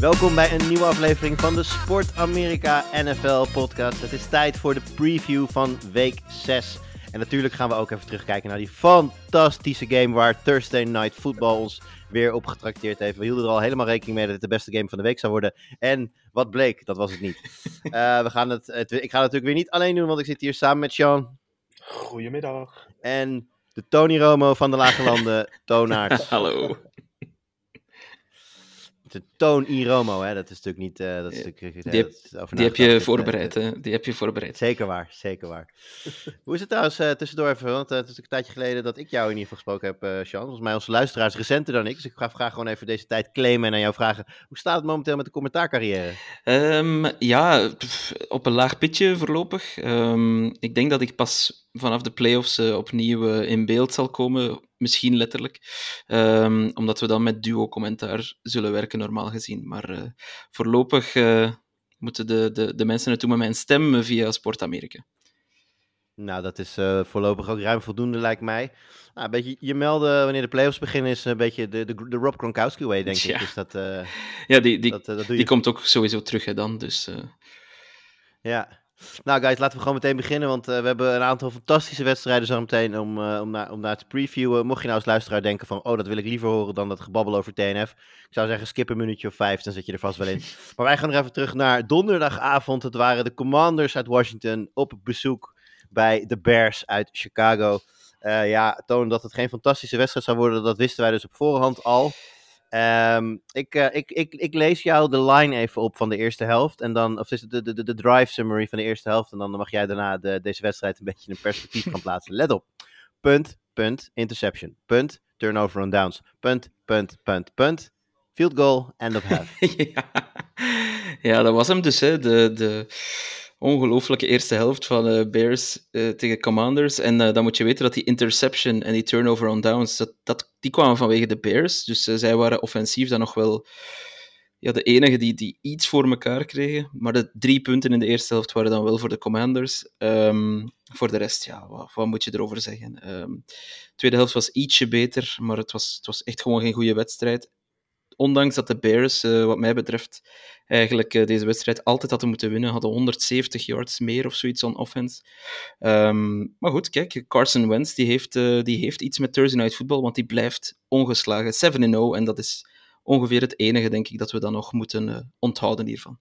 Welkom bij een nieuwe aflevering van de Sport Amerika NFL podcast. Het is tijd voor de preview van week 6. En natuurlijk gaan we ook even terugkijken naar die fantastische game waar Thursday Night Football ons weer op getrakteerd heeft. We hielden er al helemaal rekening mee dat het de beste game van de week zou worden. En wat bleek, dat was het niet. Eh, we gaan het, het, ik ga het natuurlijk weer niet alleen doen, want ik zit hier samen met Sean Goedemiddag. en de Tony Romo van de Lage Landen, Toonaard. Hallo. De Toon I Romo, hè? dat is natuurlijk niet... eh, dat is natuurlijk, eh, Die dat over Die heb je eh, voorbereid, hè? Die heb je voorbereid. Zeker waar, zeker waar. Hoe is het trouwens eh, tussendoor even? Want eh, het is een tijdje geleden dat ik jou in ieder geval gesproken heb, eh Sean. Volgens mij onze luisteraars recenter dan ik. Dus ik ga graag gewoon even deze tijd claimen en aan jou vragen. Hoe staat het momenteel met de commentaarcarrière? Ehm, ja, pff, op een laag pitje voorlopig. Ehm, ik denk dat ik pas vanaf de playoffs eh, opnieuw eh, in beeld zal komen. Misschien letterlijk. Ehm, omdat we dan met duo-commentaar zullen werken, normaal gezien. Maar eh, voorlopig eh, moeten de, de, de mensen het doen met mijn stem via Sport Amerika. Nou, dat is eh, voorlopig ook ruim voldoende, lijkt mij. Nou, een beetje je melden wanneer de playoffs beginnen is een beetje de, de, de Rob Gronkowski way, denk ik. Dus dat, Ja, die, die, dat, dat doe die komt ook sowieso terug hè, dan. Dus Ja. Nou, guys, laten we gewoon meteen beginnen. Want eh, we hebben een aantal fantastische wedstrijden zo meteen om, eh, om, naar, om naar te previewen. Mocht je nou als luisteraar denken van, oh, dat wil ik liever horen dan dat gebabbel over TNF. Ik zou zeggen, skip een minuutje of vijf, dan zit je er vast wel in. maar wij gaan nog even terug naar donderdagavond. Het waren de Commanders uit Washington op bezoek bij de Bears uit Chicago. Eh, ja, toon dat het geen fantastische wedstrijd zou worden, dat wisten wij dus op voorhand al. Ehm, ik, eh, ik, ik, ik lees jou de line even op van de eerste helft. En dan, of is het de, de, de, drive summary van de eerste helft. En dan mag jij daarna de, deze wedstrijd een beetje in perspectief gaan plaatsen. Let op. Punt, punt, interception. Punt, turnover on downs. Punt, punt, punt, punt. Field goal, end of half. ja. ja, dat was hem dus. Hè. De, de ongelooflijke eerste helft van eh, Bears eh, tegen Commanders. En eh, dan moet je weten dat die interception en die turnover on downs, dat, die kwamen vanwege de Bears. Dus zij waren offensief dan nog wel ja, de enige die, die iets voor elkaar kregen. Maar de drie punten in de eerste helft waren dan wel voor de Commanders. Ehm, voor de rest, ja, wat, wat moet je erover zeggen? Ehm, de tweede helft was ietsje beter, maar het was, het was echt gewoon geen goede wedstrijd ondanks dat de Bears, eh, wat mij betreft, eigenlijk eh, deze wedstrijd altijd hadden moeten winnen, hadden 170 yards meer of zoiets on offense. Ehm, maar goed, kijk, Carson Wentz die heeft, eh, die heeft iets met Thursday Night Football, want die blijft ongeslagen 7-0 en dat is ongeveer het enige, denk ik, dat we dan nog moeten onthouden hiervan.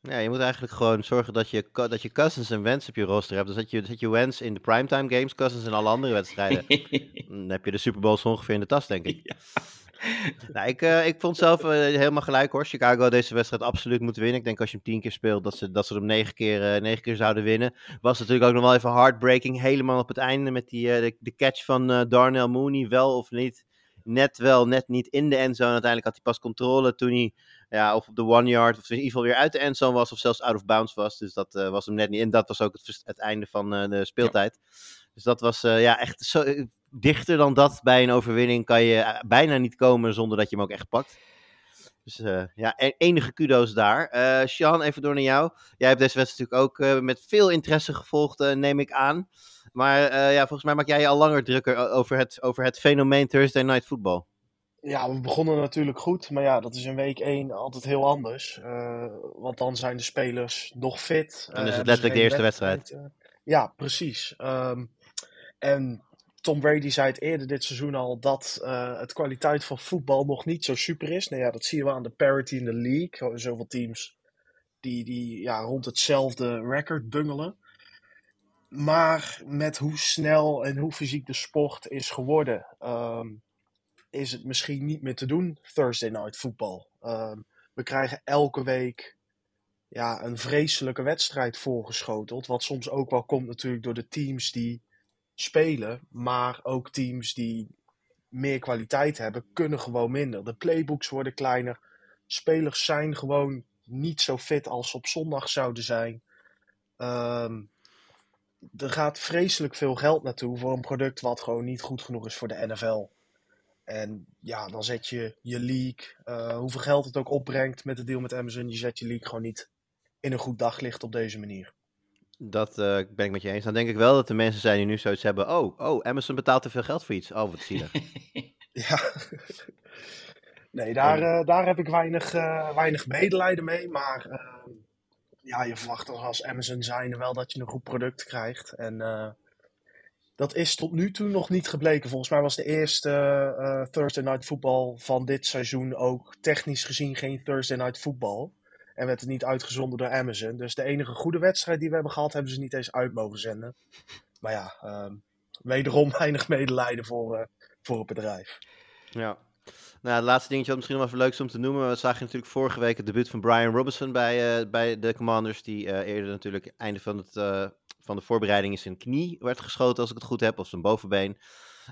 Ja, je moet eigenlijk gewoon zorgen dat je, dat je Cousins en Wentz op je roster hebt. Dus dat je, dat je Wentz in de primetime games, Cousins in alle andere wedstrijden. dan heb je de Super Bowls ongeveer in de tas, denk ik. Nou, ik, eh, ik vond zelf eh, helemaal gelijk hoor. Chicago had deze wedstrijd absoluut moeten winnen. Ik denk als je hem tien keer speelt, dat ze, dat ze hem negen keer, eh, negen keer zouden winnen. Was natuurlijk ook nog wel even heartbreaking. Helemaal op het einde met die, de, de catch van Darnell Mooney. Wel of niet. Net wel, net niet in de endzone. Uiteindelijk had hij pas controle toen hij ja, of op de one yard, of in ieder geval weer uit de endzone was, of zelfs out of bounds was. Dus dat was hem net niet. En dat was ook het, einde van de speeltijd. Dus dat was ja, echt zo, dichter dan dat bij een overwinning kan je eh, bijna niet komen zonder dat je hem ook echt pakt. Dus eh, ja, enige kudo's daar. Eh Sean, even door naar jou. Jij hebt deze wedstrijd natuurlijk ook met veel interesse gevolgd, neem ik aan. Maar ja, volgens mij maak jij je al langer drukker over het, over het fenomeen Thursday Night Football. Ja, we begonnen natuurlijk goed, maar ja, dat is in week 1 altijd heel anders. Want dan zijn de spelers nog fit. Dan is het letterlijk de eerste wedstrijd. ja, precies. Ehm, en Tom Brady zei het eerder dit seizoen al dat eh, het kwaliteit van voetbal nog niet zo super is. Nou ja, dat zien we aan de parity in de league. Zoveel teams die, die ja, rond hetzelfde record bungelen. Maar met hoe snel en hoe fysiek de sport is geworden, ehm, is het misschien niet meer te doen, Thursday Night Football. Ehm, we krijgen elke week ja, een vreselijke wedstrijd voorgeschoteld. Wat soms ook wel komt natuurlijk door de teams die spelen. Maar ook teams die meer kwaliteit hebben, kunnen gewoon minder. De playbooks worden kleiner. Spelers zijn gewoon niet zo fit als ze op zondag zouden zijn. Ehm, er gaat vreselijk veel geld naartoe voor een product wat gewoon niet goed genoeg is voor de NFL. En ja, dan zet je je league, eh, hoeveel geld het ook opbrengt met het deal met Amazon, je zet je league gewoon niet in een goed daglicht op deze manier. Dat eh, ben ik met je eens. Dan denk ik wel dat er mensen zijn die nu zoiets hebben. Oh, oh, Amazon betaalt te veel geld voor iets. Oh, wat zielig. Ja. nee, daar, eh, daar heb ik weinig, eh, weinig medelijden mee. Maar ja, je verwacht toch als Amazon zijnde wel dat je een goed product krijgt. En eh, dat is tot nu toe nog niet gebleken. Volgens mij was de eerste eh, Thursday Night Football van dit seizoen ook technisch gezien geen Thursday Night Football. En werd het niet uitgezonden door Amazon. Dus de enige goede wedstrijd die we hebben gehad, hebben ze niet eens uit mogen zenden. Maar ja, ehm, wederom weinig medelijden voor, eh, voor het bedrijf. Ja. Nou, het laatste dingetje wat misschien nog even leuk om te noemen. We zagen natuurlijk vorige week het debuut van Brian Robinson bij, eh, bij de Commanders. Die eh, eerder natuurlijk einde van, het, van de voorbereiding in zijn knie werd geschoten, als ik het goed heb, of zijn bovenbeen.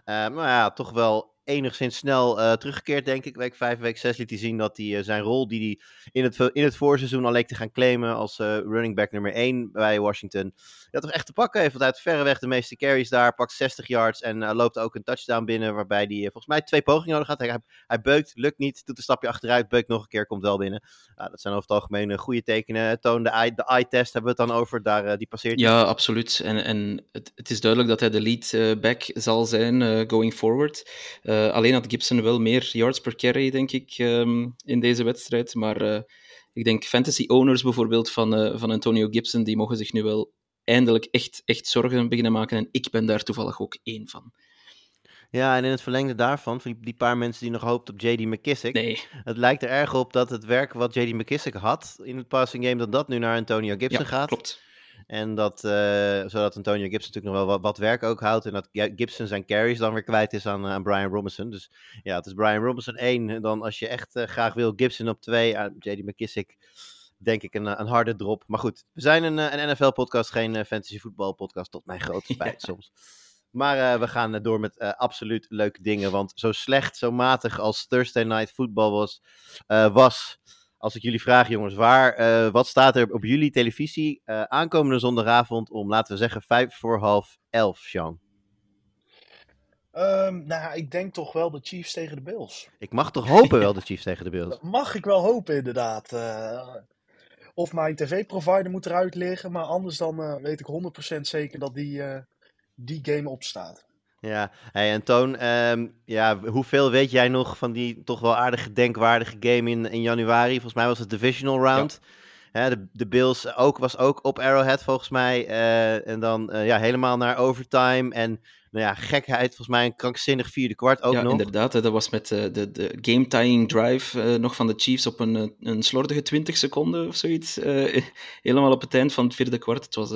Maar ja, toch wel enigszins snel eh, teruggekeerd, denk ik. Week 5, week 6 liet hij zien dat hij eh, zijn rol die hij in het, in het voorseizoen al leek te gaan claimen als eh, running back nummer 1 bij Washington. Dat toch echt te pakken heeft, want hij verreweg de meeste carries daar, pakt 60 yards en loopt ook een touchdown binnen, waarbij hij volgens mij twee pogingen nodig had. Hij, hij, beukt, lukt niet, doet een stapje achteruit, beukt nog een keer, komt wel binnen. Dat zijn over het algemeen goede tekenen. Toon de eye, de eye test hebben we het dan over, daar, die passeert. Ja, absoluut. En, en het, het is duidelijk dat hij de lead back zal zijn going forward. Eh, alleen had Gibson wel meer yards per carry, denk ik, ehm, in deze wedstrijd. Maar eh, ik denk fantasy owners bijvoorbeeld van, eh, van Antonio Gibson, die mogen zich nu wel eindelijk echt, echt zorgen beginnen maken. En ik ben daar toevallig ook één van. Ja, en in het verlengde daarvan, van die, die paar mensen die nog hoopt op JD McKissick. Nee, Het lijkt er erg op dat het werk wat JD McKissick had in het passing game, dat dat nu naar Antonio Gibson ja, gaat. klopt. En dat, eh, zodat Antonio Gibson natuurlijk nog wel wat, wat werk ook houdt. En dat Gibson zijn carries dan weer kwijt is aan, eh, aan Brian Robinson. Dus ja, het is Brian Robinson 1. En dan als je echt eh, graag wil, Gibson op 2. aan JD McKissick, denk ik een, een harde drop. Maar goed, we zijn een, een NFL-podcast, geen fantasy voetbal-podcast. Tot mijn grote spijt soms. Maar we gaan door met absoluut leuke dingen. Want zo slecht, zo matig als Thursday Night Football was, was als ik jullie vraag, jongens, waar, eh, wat staat er op jullie televisie eh, aankomende zondagavond om, laten we zeggen, vijf voor half elf, Sean? Ehm, nou, ik denk toch wel de Chiefs tegen de Bills. Ik mag toch hopen wel de Chiefs tegen de Bills. Dat mag ik wel hopen, inderdaad. Eh, of mijn tv-provider moet eruit liggen, maar anders dan weet ik 100% zeker dat die, die game opstaat. Ja, hey, en Toon, ehm, ja, hoeveel weet jij nog van die toch wel aardige denkwaardige game in, in januari? Volgens mij was het Divisional Round. Hè, de, de Bills ook, was ook op Arrowhead volgens mij. eh, en dan eh, ja, helemaal naar overtime. En nou ja, gekheid, volgens mij een krankzinnig vierde kwart ook ja, nog. inderdaad. hè, Dat was met eh, de, de game-tying drive nog van de Chiefs op een, een slordige 20 seconden of zoiets. helemaal op het eind van het vierde kwart. Het was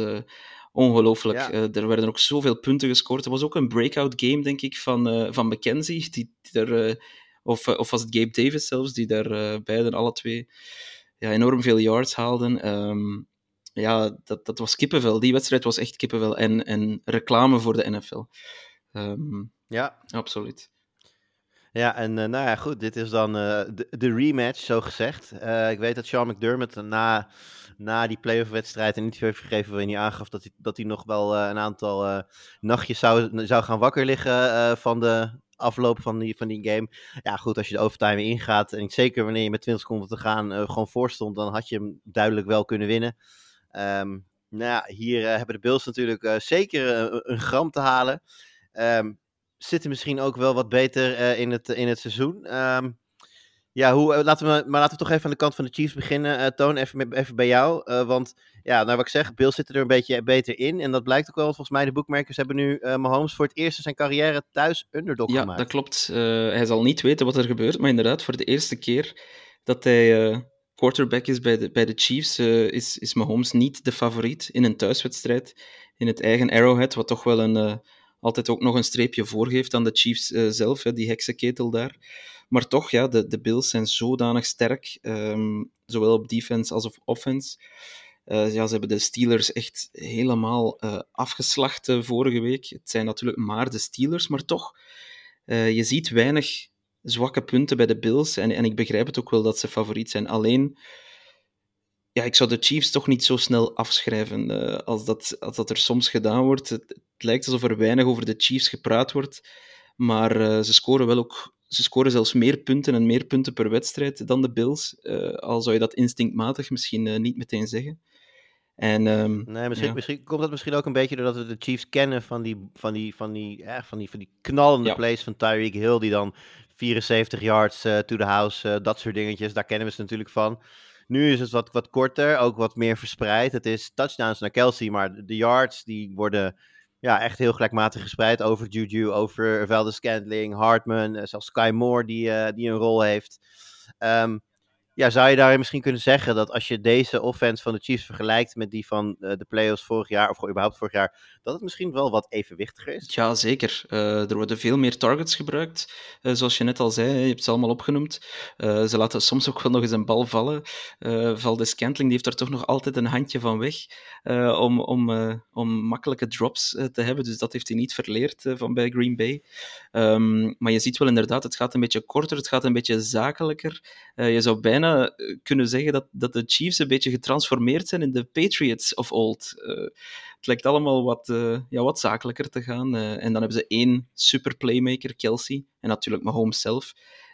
ongelooflijk. Ja. Eh, er werden ook zoveel punten gescoord. Er was ook een breakout game, denk ik, van, eh, van McKenzie. Die, die daar, eh, of, of was het Gabe Davis zelfs, die daar beiden alle twee ja, enorm veel yards haalden. Ehm, ja, dat, dat was kippenvel. Die wedstrijd was echt kippenvel. En, en reclame voor de NFL. Ehm, Ja, absoluut. Ja, en nou ja, goed, dit is dan de, de rematch, zo gezegd. Ik weet dat Sean McDermott na, na die playoff-wedstrijd een interview heeft gegeven waarin hij aangaf dat hij, dat hij nog wel eh, een aantal eh, nachtjes zou, zou gaan wakker liggen eh, van de afloop van die, van die game. Ja, goed, als je de overtime ingaat en zeker wanneer je met 20 seconden te gaan gewoon voorstond, dan had je hem duidelijk wel kunnen winnen. Ehm, nou ja, hier hebben de Bills natuurlijk zeker een gram te halen. Ehm, zitten misschien ook wel wat beter in, het, in het seizoen. Ehm, ja, hoe, eh, laten we, maar laten we toch even aan de kant van de Chiefs beginnen. Eh, Toon, even, even bij jou. Eh, want ja, nou wat ik zeg, Bills zitten er een beetje beter in. En dat blijkt ook wel. want Volgens mij de boekmakers hebben nu Mahomes voor het eerst in zijn carrière thuis underdog Ja, gemaakt. dat klopt. Hij zal niet weten wat er gebeurt, maar inderdaad, voor de eerste keer dat hij quarterback is bij de, bij de Chiefs, is, is Mahomes niet de favoriet in een thuiswedstrijd in het eigen Arrowhead, wat toch wel een, altijd ook nog een streepje voorgeeft aan de Chiefs zelf, hè, die heksenketel daar. Maar toch, ja, de, de Bills zijn zodanig sterk, ehm, zowel op defense als op offense. Eh, ja, ze hebben de Steelers echt helemaal uh, afgeslacht uh, vorige week. Het zijn natuurlijk maar de Steelers, maar toch, je ziet weinig zwakke punten bij de Bills. En, en ik begrijp het ook wel dat ze favoriet zijn. Alleen, ja, ik zou de Chiefs toch niet zo snel afschrijven als, dat, als dat er soms gedaan wordt. Het, het, lijkt alsof er weinig over de Chiefs gepraat wordt. Maar ze scoren wel ook ze scoren zelfs meer punten en meer punten per wedstrijd dan de Bills. Uh, al zou je dat instinctmatig misschien uh, niet meteen zeggen. En, um, nee, misschien, ja. misschien, komt dat misschien ook een beetje doordat we de Chiefs kennen van die, van die, van die, ja, van die, van die knallende ja. plays van Tyreek Hill, die dan 74 yards uh, to the house, dat soort dingetjes, daar kennen we ze natuurlijk van. Nu is het wat, wat korter, ook wat meer verspreid. Het is touchdowns naar Kelsey, maar de yards die worden ja, echt heel gelijkmatig gespreid over Juju, over Valdez Scantling, Hartman, uh, zelfs Sky Moore die, uh, die een rol heeft. Um, ja, zou je daar misschien kunnen zeggen dat als je deze offense van de Chiefs vergelijkt met die van uh, de playoffs vorig jaar, of überhaupt vorig jaar, dat het misschien wel wat evenwichtiger is? Ja, zeker. Uh, er worden veel meer targets gebruikt, uh, zoals je net al zei, je hebt ze allemaal opgenoemd. ze laten soms ook wel nog eens een bal vallen. Valdes Scantling die heeft er toch nog altijd een handje van weg om, om, om makkelijke drops te hebben, dus dat heeft hij niet verleerd van bij Green Bay. Um, maar je ziet wel inderdaad, het gaat een beetje korter, het gaat een beetje zakelijker. je zou bijna kunnen zeggen dat, dat de Chiefs een beetje getransformeerd zijn in de Patriots of old. Uh, het lijkt allemaal wat, uh, ja, wat zakelijker te gaan. En dan hebben ze één super playmaker, Kelsey, en natuurlijk Mahomes zelf.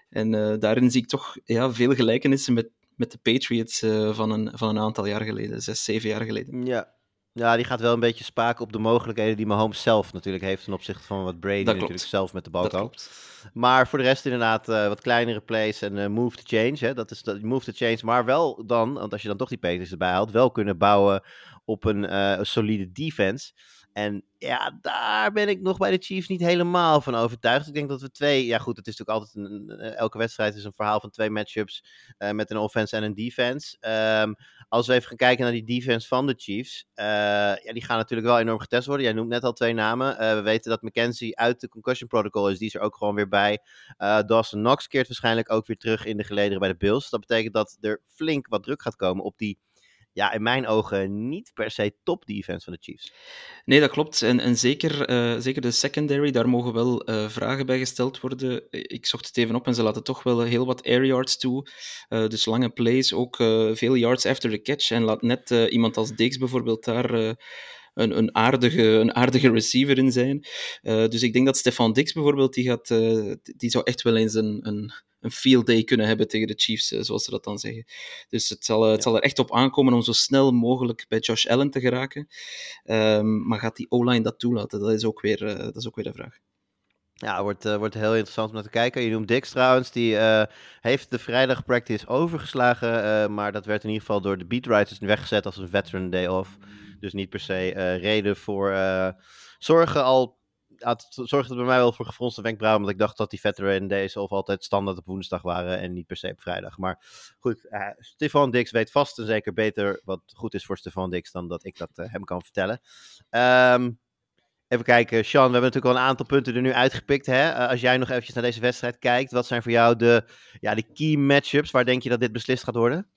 En daarin zie ik toch ja, veel gelijkenissen met, met de Patriots van, een, van een aantal jaar geleden, zes, zeven jaar geleden. Ja, ja, die gaat wel een beetje spaken op de mogelijkheden die Mahomes zelf natuurlijk heeft ten opzichte van wat Brady natuurlijk zelf met de bal Dat kan. klopt. Maar voor de rest inderdaad uh, wat kleinere plays en uh, move to change. Hè? Dat is dat move to change, maar wel dan, want als je dan toch die Peters erbij haalt, wel kunnen bouwen op een, uh, een solide defense. En ja, daar ben ik nog bij de Chiefs niet helemaal van overtuigd. Ik denk dat we twee, ja goed, het is natuurlijk altijd een, elke wedstrijd is een verhaal van twee matchups uh, met een offense en een defense. Um, als we even gaan kijken naar die defense van de Chiefs, uh, ja, die gaan natuurlijk wel enorm getest worden. Jij noemt net al twee namen. Uh, we weten dat McKenzie uit de concussion protocol is, die is er ook gewoon weer bij. Dawson Knox keert waarschijnlijk ook weer terug in de gelederen bij de Bills. Dat betekent dat er flink wat druk gaat komen op die ja, in mijn ogen niet per se top defense van de Chiefs. Nee, dat klopt. En, zeker, uh, zeker de secondary, daar mogen wel uh, vragen bij gesteld worden. Ik zocht het even op en ze laten toch wel heel wat air yards toe. Dus lange plays, ook veel yards after the catch. En laat net iemand als Diggs bijvoorbeeld daar een, een, aardige, een aardige receiver in zijn. Uh, dus ik denk dat Stefan Dix bijvoorbeeld, die, gaat, uh, die zou echt wel eens een, een, een field day kunnen hebben tegen de Chiefs, uh, zoals ze dat dan zeggen. Dus het zal, het ja. zal er echt op aankomen om zo snel mogelijk bij Josh Allen te geraken. Um, maar gaat die O-line dat toelaten? Dat is ook weer, dat is ook weer de vraag. Ja, wordt, uh, wordt heel interessant om naar te kijken. Je noemt Dix trouwens, die uh, heeft de vrijdag practice overgeslagen. Uh, maar dat werd in ieder geval door de beatwriters weggezet als een veteran day off. Dus niet per se reden voor zorgen al. Het zorgde bij mij wel voor gefronste wenkbrauwen, want ik dacht dat die veteran days of altijd standaard op woensdag waren en niet per se op vrijdag. Maar goed, Stefan Dix weet vast en zeker beter wat goed is voor Stefan Dix dan dat ik dat hem kan vertellen. Um, Even kijken, Sean, we hebben natuurlijk al een aantal punten er nu uitgepikt. Hè? Als jij nog eventjes naar deze wedstrijd kijkt, wat zijn voor jou de, ja, de key matchups? Waar denk je dat dit beslist gaat worden?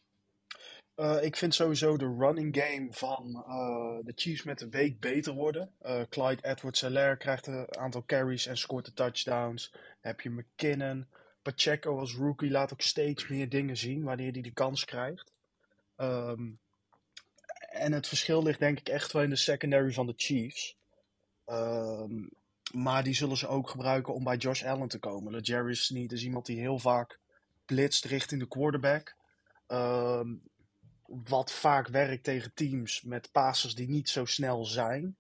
Uh, ik vind sowieso de running game van uh, de Chiefs met de week beter worden. Clyde Edwards-Helaire krijgt een aantal carries en scoort de touchdowns. Heb je McKinnon. Pacheco als rookie laat ook steeds meer dingen zien wanneer hij de kans krijgt. Um, en het verschil ligt denk ik echt wel in de secondary van de Chiefs. Um, maar die zullen ze ook gebruiken om bij Josh Allen te komen. De Jerry Sneed is iemand die heel vaak blitst richting de quarterback. Um, wat vaak werkt tegen teams met passers die niet zo snel zijn.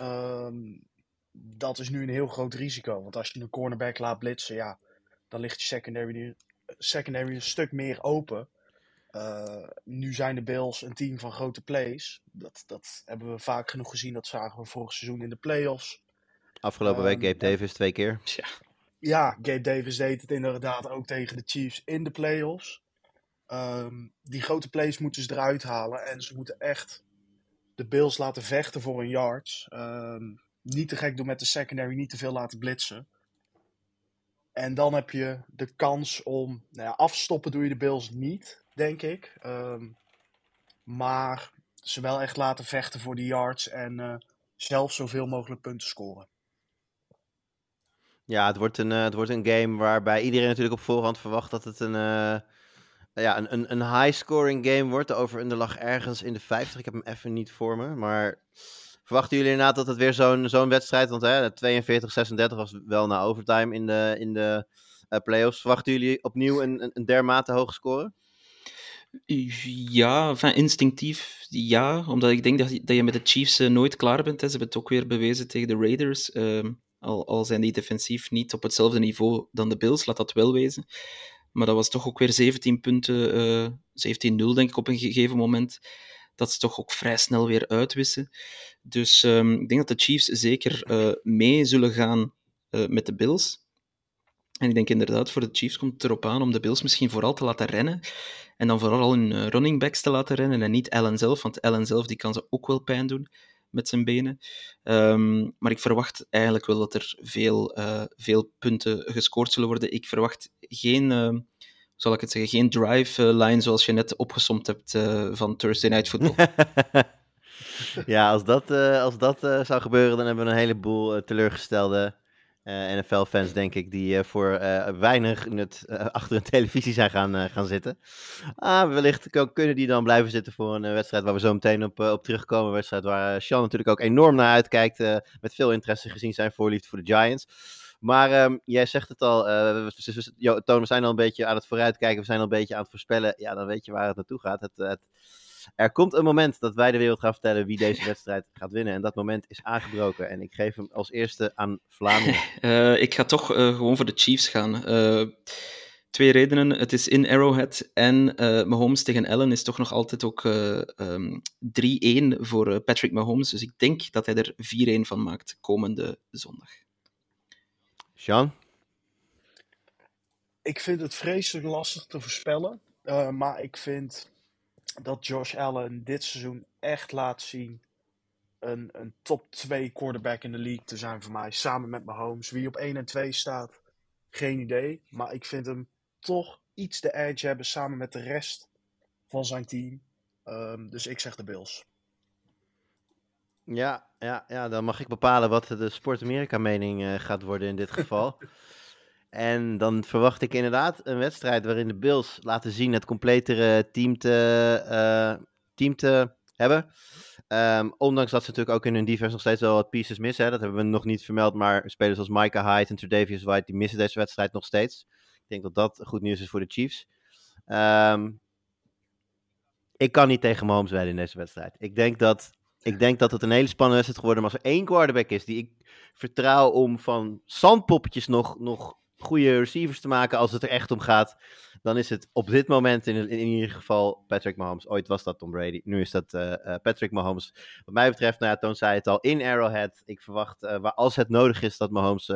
Um, dat is nu een heel groot risico. Want als je een cornerback laat blitsen, ja, dan ligt je secondary, secondary een stuk meer open. Uh, nu zijn de Bills een team van grote plays. Dat, dat hebben we vaak genoeg gezien. Dat zagen we vorig seizoen in de playoffs. Afgelopen um, week Gabe Davis twee keer. Ja. ja, Gabe Davis deed het inderdaad ook tegen de Chiefs in de playoffs. Um, die grote plays moeten ze eruit halen. En ze moeten echt de Bills laten vechten voor hun yards. Um, niet te gek doen met de secondary, niet te veel laten blitsen. En dan heb je de kans om, nou ja, afstoppen doe je de Bills niet, denk ik. Um, maar ze wel echt laten vechten voor de yards en eh, zelf zoveel mogelijk punten scoren. Ja, het wordt, een, eh, het wordt een game waarbij iedereen natuurlijk op voorhand verwacht dat het een, eh, ja, een, een, een high-scoring game wordt. De over lag ergens in de 50. Ik heb hem even niet voor me. Maar verwachten jullie inderdaad dat het weer zo'n zo'n wedstrijd... Want hè, 42-36 was wel na overtime in de, in de eh, playoffs. Verwachten jullie opnieuw een, een, dermate hoge score? Ja, enfin, instinctief ja. Omdat ik denk dat dat je met de Chiefs eh, nooit klaar bent. Hè. Ze hebben het ook weer bewezen tegen de Raiders. Ehm, al, al zijn die defensief niet op hetzelfde niveau dan de Bills, laat dat wel wezen. Maar dat was toch ook weer 17 punten, eh 17-0 denk ik op een gegeven moment. Dat ze toch ook vrij snel weer uitwissen. Dus ehm, ik denk dat de Chiefs zeker eh, mee zullen gaan eh, met de Bills. En ik denk inderdaad, voor de Chiefs komt het erop aan om de Bills misschien vooral te laten rennen. En dan vooral hun running backs te laten rennen en niet Allen zelf. Want Allen zelf die kan ze ook wel pijn doen met zijn benen. Ehm, maar ik verwacht eigenlijk wel dat er veel, eh, veel punten gescoord zullen worden. Ik verwacht geen, uh, zal ik het zeggen, geen drive-line zoals je net opgesomd hebt van Thursday Night Football. ja, als dat, als dat zou gebeuren, dan hebben we een heleboel teleurgestelde NFL-fans, denk ik, die voor weinig nut achter een televisie zijn gaan, gaan zitten. Ah, wellicht kunnen die dan blijven zitten voor een wedstrijd waar we zo meteen op, op terugkomen. Een wedstrijd waar Sean natuurlijk ook enorm naar uitkijkt, met veel interesse gezien zijn voorliefde voor de Giants. Maar um, jij zegt het al, we, we zijn al een beetje aan het vooruitkijken, we zijn al een beetje aan het voorspellen. Ja, dan weet je waar het naartoe gaat. Het, het, er komt een moment dat wij de wereld gaan vertellen wie deze wedstrijd gaat winnen. En dat moment is aangebroken. En ik geef hem als eerste aan Vlamingen. Uh, ik ga toch uh, gewoon voor de Chiefs gaan. Uh, twee redenen. Het is in Arrowhead. En Mahomes tegen Allen is toch nog altijd ook um, 3-1 voor Patrick Mahomes. Dus ik denk dat hij er 4-1 van maakt komende zondag. Sean? Ik vind het vreselijk lastig te voorspellen. maar ik vind dat Josh Allen dit seizoen echt laat zien een, een top 2 quarterback in de league te zijn voor mij. Samen met Mahomes. Wie op 1 en 2 staat, geen idee. Maar ik vind hem toch iets de edge hebben samen met de rest van zijn team. Um, dus ik zeg de Bills. Ja, ja, ja, dan mag ik bepalen wat de Sport Amerika mening uh, gaat worden in dit geval. En dan verwacht ik inderdaad een wedstrijd waarin de Bills laten zien het completere team te, uh, team te hebben. Um, ondanks dat ze natuurlijk ook in hun defense nog steeds wel wat pieces missen. Hè. Dat hebben we nog niet vermeld, maar spelers als Micah Hyde en Tredavious White, die missen deze wedstrijd nog steeds. Ik denk dat dat goed nieuws is voor de Chiefs. Um, ik kan niet tegen Mahomes wedden in deze wedstrijd. Ik denk dat, ik denk dat het een hele spannende wedstrijd geworden. Maar als er één quarterback is die ik vertrouw om van zandpoppetjes nog, nog goede receivers te maken als het er echt om gaat, dan is het op dit moment in, in ieder geval Patrick Mahomes. Ooit was dat Tom Brady, nu is dat uh, uh, Patrick Mahomes. Wat mij betreft, nou ja, Toon zei het al, in Arrowhead. Ik verwacht, uh, waar, als het nodig is, dat Mahomes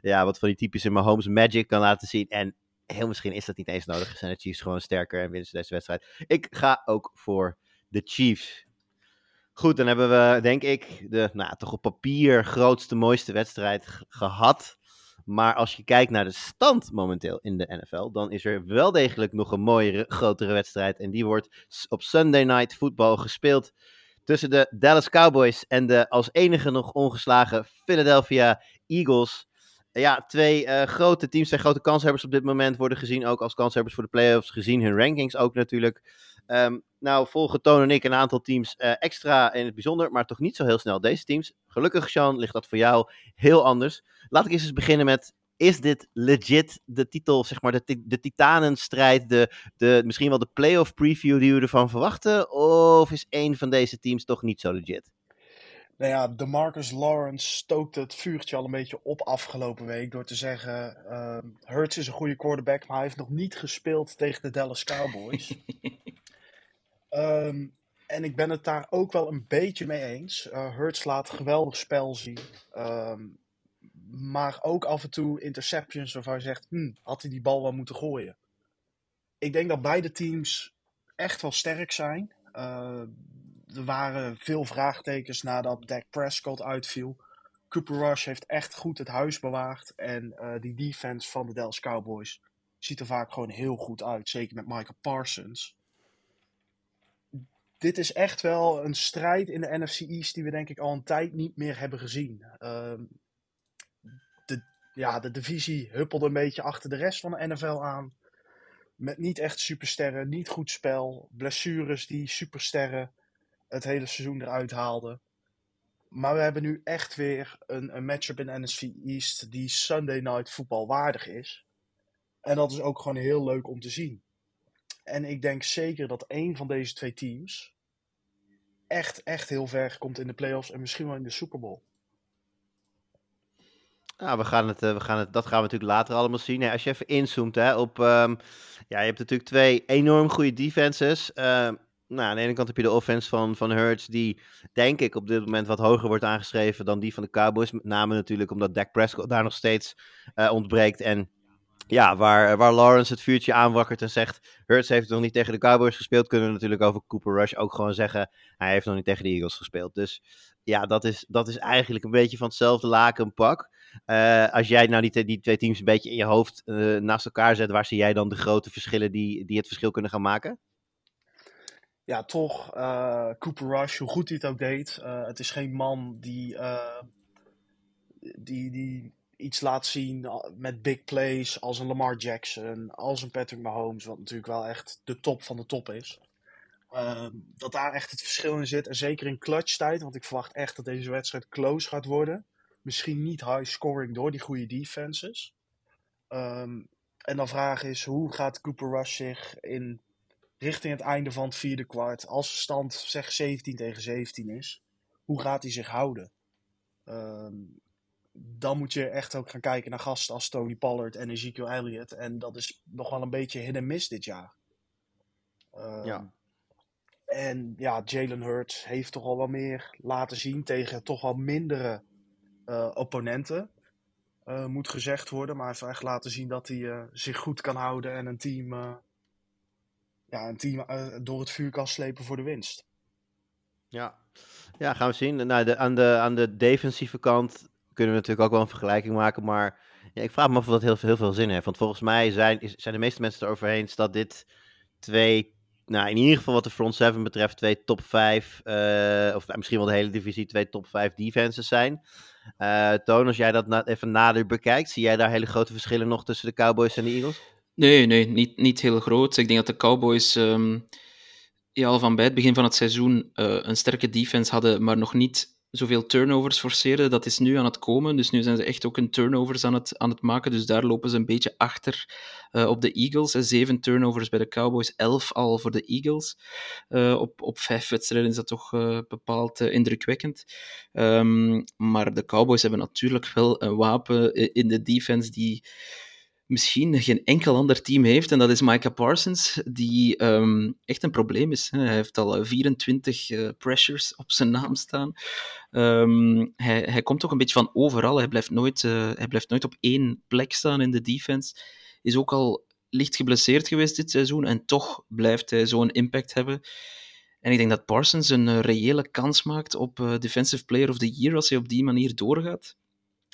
ja, wat van die typische Mahomes magic kan laten zien. En heel misschien is dat niet eens nodig. Zijn de Chiefs gewoon sterker en winnen ze deze wedstrijd. Ik ga ook voor de Chiefs. Goed, dan hebben we, denk ik, de nou, toch op papier grootste, mooiste wedstrijd gehad. Maar als je kijkt naar de stand momenteel in de NFL, dan is er wel degelijk nog een mooiere, grotere wedstrijd. En die wordt op Sunday Night Football gespeeld tussen de Dallas Cowboys en de als enige nog ongeslagen Philadelphia Eagles. Ja, twee uh, grote teams, twee grote kanshebbers op dit moment worden gezien ook als kanshebbers voor de playoffs, gezien hun rankings ook natuurlijk. Um, nou, volgen Toon en ik een aantal teams uh, extra in het bijzonder, maar toch niet zo heel snel deze teams. Gelukkig, Sean, ligt dat voor jou heel anders. Laat ik eens eens beginnen met, is dit legit de titel, zeg maar, de, de titanenstrijd, de, de, misschien wel de playoff preview die we ervan verwachten? Of is één van deze teams toch niet zo legit? Nou ja, de Marcus Lawrence stookte het vuurtje al een beetje op afgelopen week door te zeggen: uh, Hurts is een goede quarterback, maar hij heeft nog niet gespeeld tegen de Dallas Cowboys. um, en ik ben het daar ook wel een beetje mee eens. Uh, Hurts laat geweldig spel zien. Um, maar ook af en toe interceptions waarvan je zegt: hm, had hij die bal wel moeten gooien? Ik denk dat beide teams echt wel sterk zijn. Uh, er waren veel vraagtekens nadat Dak Prescott uitviel. Cooper Rush heeft echt goed het huis bewaard. En uh, die defense van de Dallas Cowboys ziet er vaak gewoon heel goed uit. Zeker met Michael Parsons. Dit is echt wel een strijd in de NFC East die we denk ik al een tijd niet meer hebben gezien. Ehm, de, ja, de divisie huppelde een beetje achter de rest van de NFL aan. Met niet echt supersterren, niet goed spel, blessures die supersterren het hele seizoen eruit haalden. Maar we hebben nu echt weer een, matchup in NFC East die Sunday Night voetbal waardig is. En dat is ook gewoon heel leuk om te zien. En ik denk zeker dat een van deze twee teams echt, echt heel ver komt in de playoffs en misschien wel in de Super Bowl. Nou, we gaan het, eh, we gaan het, dat gaan we natuurlijk later allemaal zien. Als je even inzoomt hè, op... ehm, ja, je hebt natuurlijk twee enorm goede defenses. Ehm, nou, aan de ene kant heb je de offense van, van Hurts, die denk ik op dit moment wat hoger wordt aangeschreven dan die van de Cowboys. Met name natuurlijk omdat Dak Prescott daar nog steeds eh, ontbreekt. En ja, waar, waar Lawrence het vuurtje aanwakkert en zegt... Hurts heeft nog niet tegen de Cowboys gespeeld... kunnen we natuurlijk over Cooper Rush ook gewoon zeggen... hij heeft nog niet tegen de Eagles gespeeld. Dus ja, dat is, dat is eigenlijk een beetje van hetzelfde lakenpak. Eh als jij nou die, die twee teams een beetje in je hoofd eh, naast elkaar zet... waar zie jij dan de grote verschillen die, die het verschil kunnen gaan maken? Ja, toch, eh, Cooper Rush, hoe goed hij het ook deed. eh, het is geen man die, eh, die, die iets laat zien met big plays als een Lamar Jackson, als een Patrick Mahomes, wat natuurlijk wel echt de top van de top is. Eh, dat daar echt het verschil in zit. En zeker in clutch tijd, want ik verwacht echt dat deze wedstrijd close gaat worden. Misschien niet high scoring door die goede defenses. Ehm, en dan vraag is, hoe gaat Cooper Rush zich in richting het einde van het vierde kwart, als de stand zeg 17 tegen 17 is, hoe gaat hij zich houden? Ehm, dan moet je echt ook gaan kijken naar gasten als Tony Pollard en Ezekiel Elliott. En dat is nog wel een beetje hit en miss dit jaar. Ehm, Ja. En ja, Jalen Hurts heeft toch al wel meer laten zien tegen toch wel mindere eh, opponenten. Eh, moet gezegd worden, maar hij heeft echt laten zien dat hij eh, zich goed kan houden en een team, ja, een team door het vuur kan slepen voor de winst. Ja, ja gaan we zien. Nou, de, aan, de, aan de defensieve kant kunnen we natuurlijk ook wel een vergelijking maken. Maar ja, ik vraag me af of dat heel, veel- heel veel zin heeft. Want volgens mij zijn, zijn de meeste mensen erover eens dat dit twee, nou in ieder geval wat de front seven betreft, twee top 5, of nou, misschien wel de hele divisie, twee top 5 defenses zijn. Eh Toon, als jij dat even nader bekijkt, zie jij daar hele grote verschillen nog tussen de Cowboys en de Eagles? Nee, nee, niet, niet heel groot. Ik denk dat de Cowboys ehm, al van bij het begin van het seizoen eh, een sterke defense hadden, maar nog niet zoveel turnovers forceerden. Dat is nu aan het komen. Dus nu zijn ze echt ook een turnovers aan het, aan het maken. Dus daar lopen ze een beetje achter eh, op de Eagles. Eh, Zeven turnovers bij de Cowboys, elf al voor de Eagles. Eh, op, op vijf wedstrijden is dat toch bepaald indrukwekkend. Ehm, maar de Cowboys hebben natuurlijk wel een wapen in de defense die misschien geen enkel ander team heeft. En dat is Micah Parsons, die ehm, echt een probleem is. Hij heeft al eh, 24 eh, pressures op zijn naam staan. Ehm, hij, hij komt ook een beetje van overal. Hij blijft, nooit, eh, hij blijft nooit op één plek staan in de defense. Is ook al licht geblesseerd geweest dit seizoen. En toch blijft hij zo'n impact hebben. En ik denk dat Parsons een eh, reële kans maakt op eh, Defensive Player of the Year als hij op die manier doorgaat.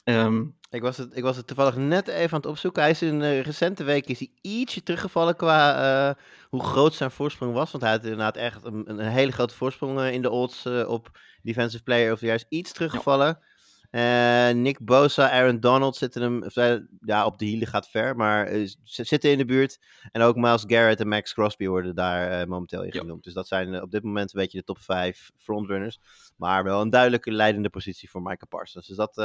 Ehm, Ik was, het, ik was het toevallig net even aan het opzoeken. Hij is in de recente weken is hij ietsje teruggevallen qua eh, hoe groot zijn voorsprong was. Want hij had inderdaad echt een, een hele grote voorsprong eh, in de odds eh, op Defensive Player of the Year. Is iets teruggevallen. Nick Bosa, Aaron Donald zitten hem, ja, op de hielen gaat ver, maar ze zitten in de buurt. En ook Miles Garrett en Max Crosby worden daar momenteel in Ja. genoemd. Dus dat zijn op dit moment een beetje de top 5 frontrunners. Maar wel een duidelijke leidende positie voor Micah Parsons. Dus dat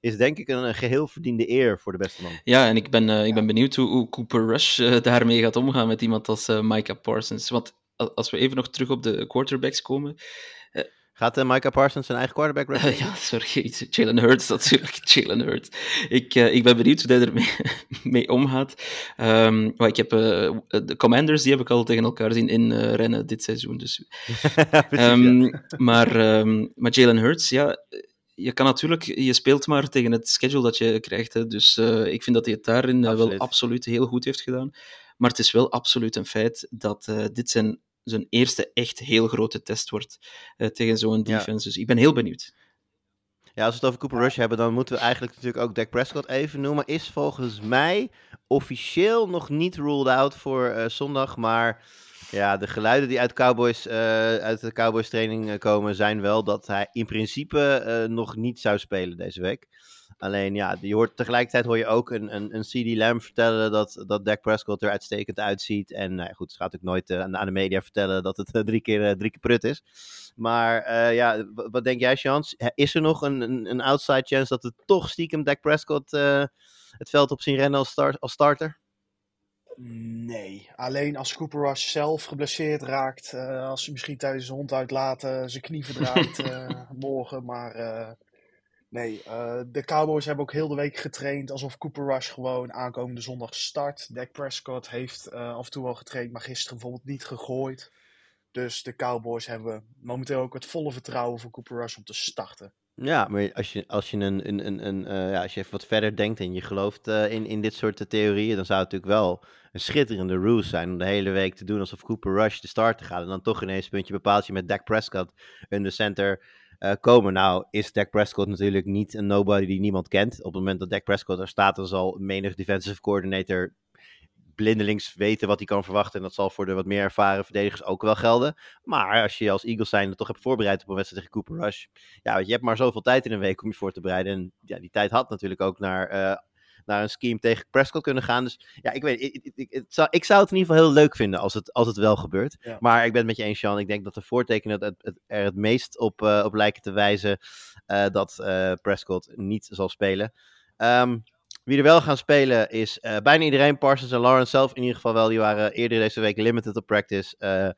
is denk ik een, een geheel verdiende eer voor de beste man. Ja, en ik ben, eh, ik ben benieuwd hoe, hoe Cooper Rush eh, daarmee gaat omgaan met iemand als eh, Micah Parsons. Want als we even nog terug op de quarterbacks komen. Gaat uh, Micah Parsons zijn eigen quarterback record? ja, sorry, Jalen Hurts natuurlijk. Jalen Hurts. Ik, eh, ik ben benieuwd hoe hij ermee mee omgaat. Ehm, maar ik heb, eh, de Commanders die heb ik al tegen elkaar zien inrennen dit seizoen. Dus Precies, Ehm, ja. Maar, ehm, maar Jalen Hurts, ja, je kan natuurlijk, je speelt maar tegen het schedule dat je krijgt. Hè, dus eh, ik vind dat hij het daarin eh, wel Absoluut. heel goed heeft gedaan. Maar het is wel absoluut een feit dat eh, dit zijn, zijn eerste echt heel grote test wordt tegen zo'n Ja. defense. Dus ik ben heel benieuwd. Ja, als we het over Cooper Rush hebben, dan moeten we eigenlijk natuurlijk ook Dak Prescott even noemen. Is volgens mij officieel nog niet ruled out voor zondag, maar Ja, de geluiden die uit, Cowboys, uh, uit de Cowboys training komen zijn wel dat hij in principe uh, nog niet zou spelen deze week. Alleen ja, je hoort, tegelijkertijd hoor je ook een, een, een CD Lamb vertellen dat, dat Dak Prescott er uitstekend uitziet. En nou ja, goed, ze gaat ook nooit aan de media vertellen dat het drie, keer, drie keer prut is. Maar ja, wat denk jij, Chance? Is er nog een, een, outside chance dat het toch stiekem Dak Prescott het veld op zien rennen als starter? Nee, alleen als Cooper Rush zelf geblesseerd raakt, uh, als hij misschien tijdens zijn hond uitlaten zijn knie verdraait uh, morgen. Maar uh, nee, de Cowboys hebben ook heel de week getraind alsof Cooper Rush gewoon aankomende zondag start. Dak Prescott heeft af en toe wel getraind, maar gisteren bijvoorbeeld niet gegooid. Dus de Cowboys hebben momenteel ook het volle vertrouwen voor Cooper Rush om te starten. Ja, maar als je, als je, een, een, een, uh, ja, als je even wat verder denkt en je gelooft uh, in, in dit soort theorieën, dan zou het natuurlijk wel een schitterende ruse zijn om de hele week te doen alsof Cooper Rush de starter gaat. En dan toch ineens puntje bepaalt je met Dak Prescott in de center komen. Nou is Dak Prescott natuurlijk niet een nobody die niemand kent. Op het moment dat Dak Prescott er staat, dan zal menig defensive coordinator blindelings weten wat hij kan verwachten. En dat zal voor de wat meer ervaren verdedigers ook wel gelden. Maar als je als Eagles zijn toch hebt voorbereid op een wedstrijd tegen Cooper Rush. Ja, je hebt maar zoveel tijd in een week om je voor te bereiden. En ja, die tijd had natuurlijk ook naar, uh, naar een scheme tegen Prescott kunnen gaan. Dus ja, ik weet, ik, ik, ik, zou, ik zou het in ieder geval heel leuk vinden als het, als het wel gebeurt. Ja. Maar ik ben het met je eens, Sean. Ik denk dat de voortekenen het, het, er het meest op, uh, op lijken te wijzen uh, dat Prescott niet zal spelen. Um, wie er wel gaan spelen is uh, bijna iedereen. Parsons en Lawrence zelf in ieder geval wel. Die waren eerder deze week limited op practice. Uh,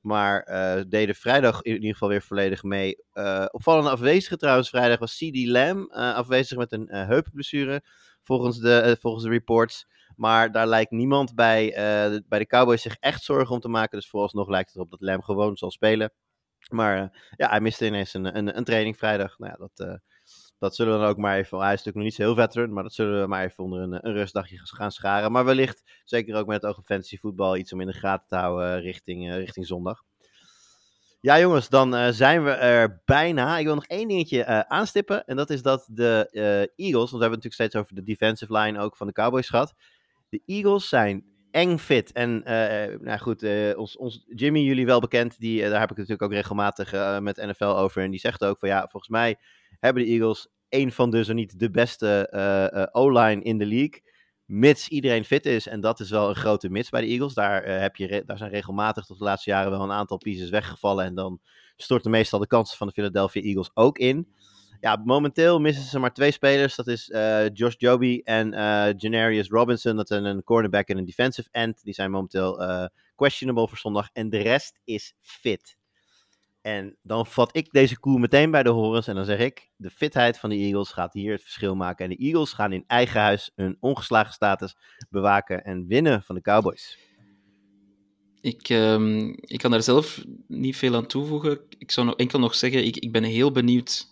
maar uh, deden vrijdag in ieder geval weer volledig mee. opvallende afwezige trouwens vrijdag was CD Lamb. afwezig met een heupblessure volgens de, volgens de reports. Maar daar lijkt niemand bij, bij de Cowboys zich echt zorgen om te maken. Dus vooralsnog lijkt het erop dat Lamb gewoon zal spelen. Maar ja, hij miste ineens een, een, een training vrijdag. Nou ja, dat dat zullen we dan ook maar even, hij is natuurlijk nog niet zo heel veteran, maar dat zullen we maar even onder een, een rustdagje gaan scharen. Maar wellicht, zeker ook met het oog op fantasy voetbal, iets om in de gaten te houden richting, uh, richting zondag. Ja, jongens, dan uh, zijn we er bijna. Ik wil nog één dingetje aanstippen. En dat is dat de Eagles, want we hebben het natuurlijk steeds over de defensive line ook van de Cowboys gehad. De Eagles zijn eng fit. En nou goed, ons, ons Jimmy, jullie wel bekend, die, daar heb ik natuurlijk ook regelmatig met NFL over. En die zegt ook van ja, volgens mij hebben de Eagles een van de, zo niet de beste uh, uh, O-line in de league. Mits iedereen fit is. En dat is wel een grote mits bij de Eagles. Daar, uh, heb je daar zijn regelmatig tot de laatste jaren wel een aantal pieces weggevallen. En dan storten meestal de kansen van de Philadelphia Eagles ook in. Ja, momenteel missen ze maar twee spelers. Dat is Josh Joby en Janarius Robinson. Dat zijn een cornerback en een defensive end. Die zijn momenteel questionable voor zondag. En de rest is fit. En dan vat ik deze koe meteen bij de horens en dan zeg ik: de fitheid van de Eagles gaat hier het verschil maken. En de Eagles gaan in eigen huis hun ongeslagen status bewaken en winnen van de Cowboys. Ik, um, ik kan daar zelf niet veel aan toevoegen. Ik zou nog, enkel nog zeggen: ik, ik ben heel benieuwd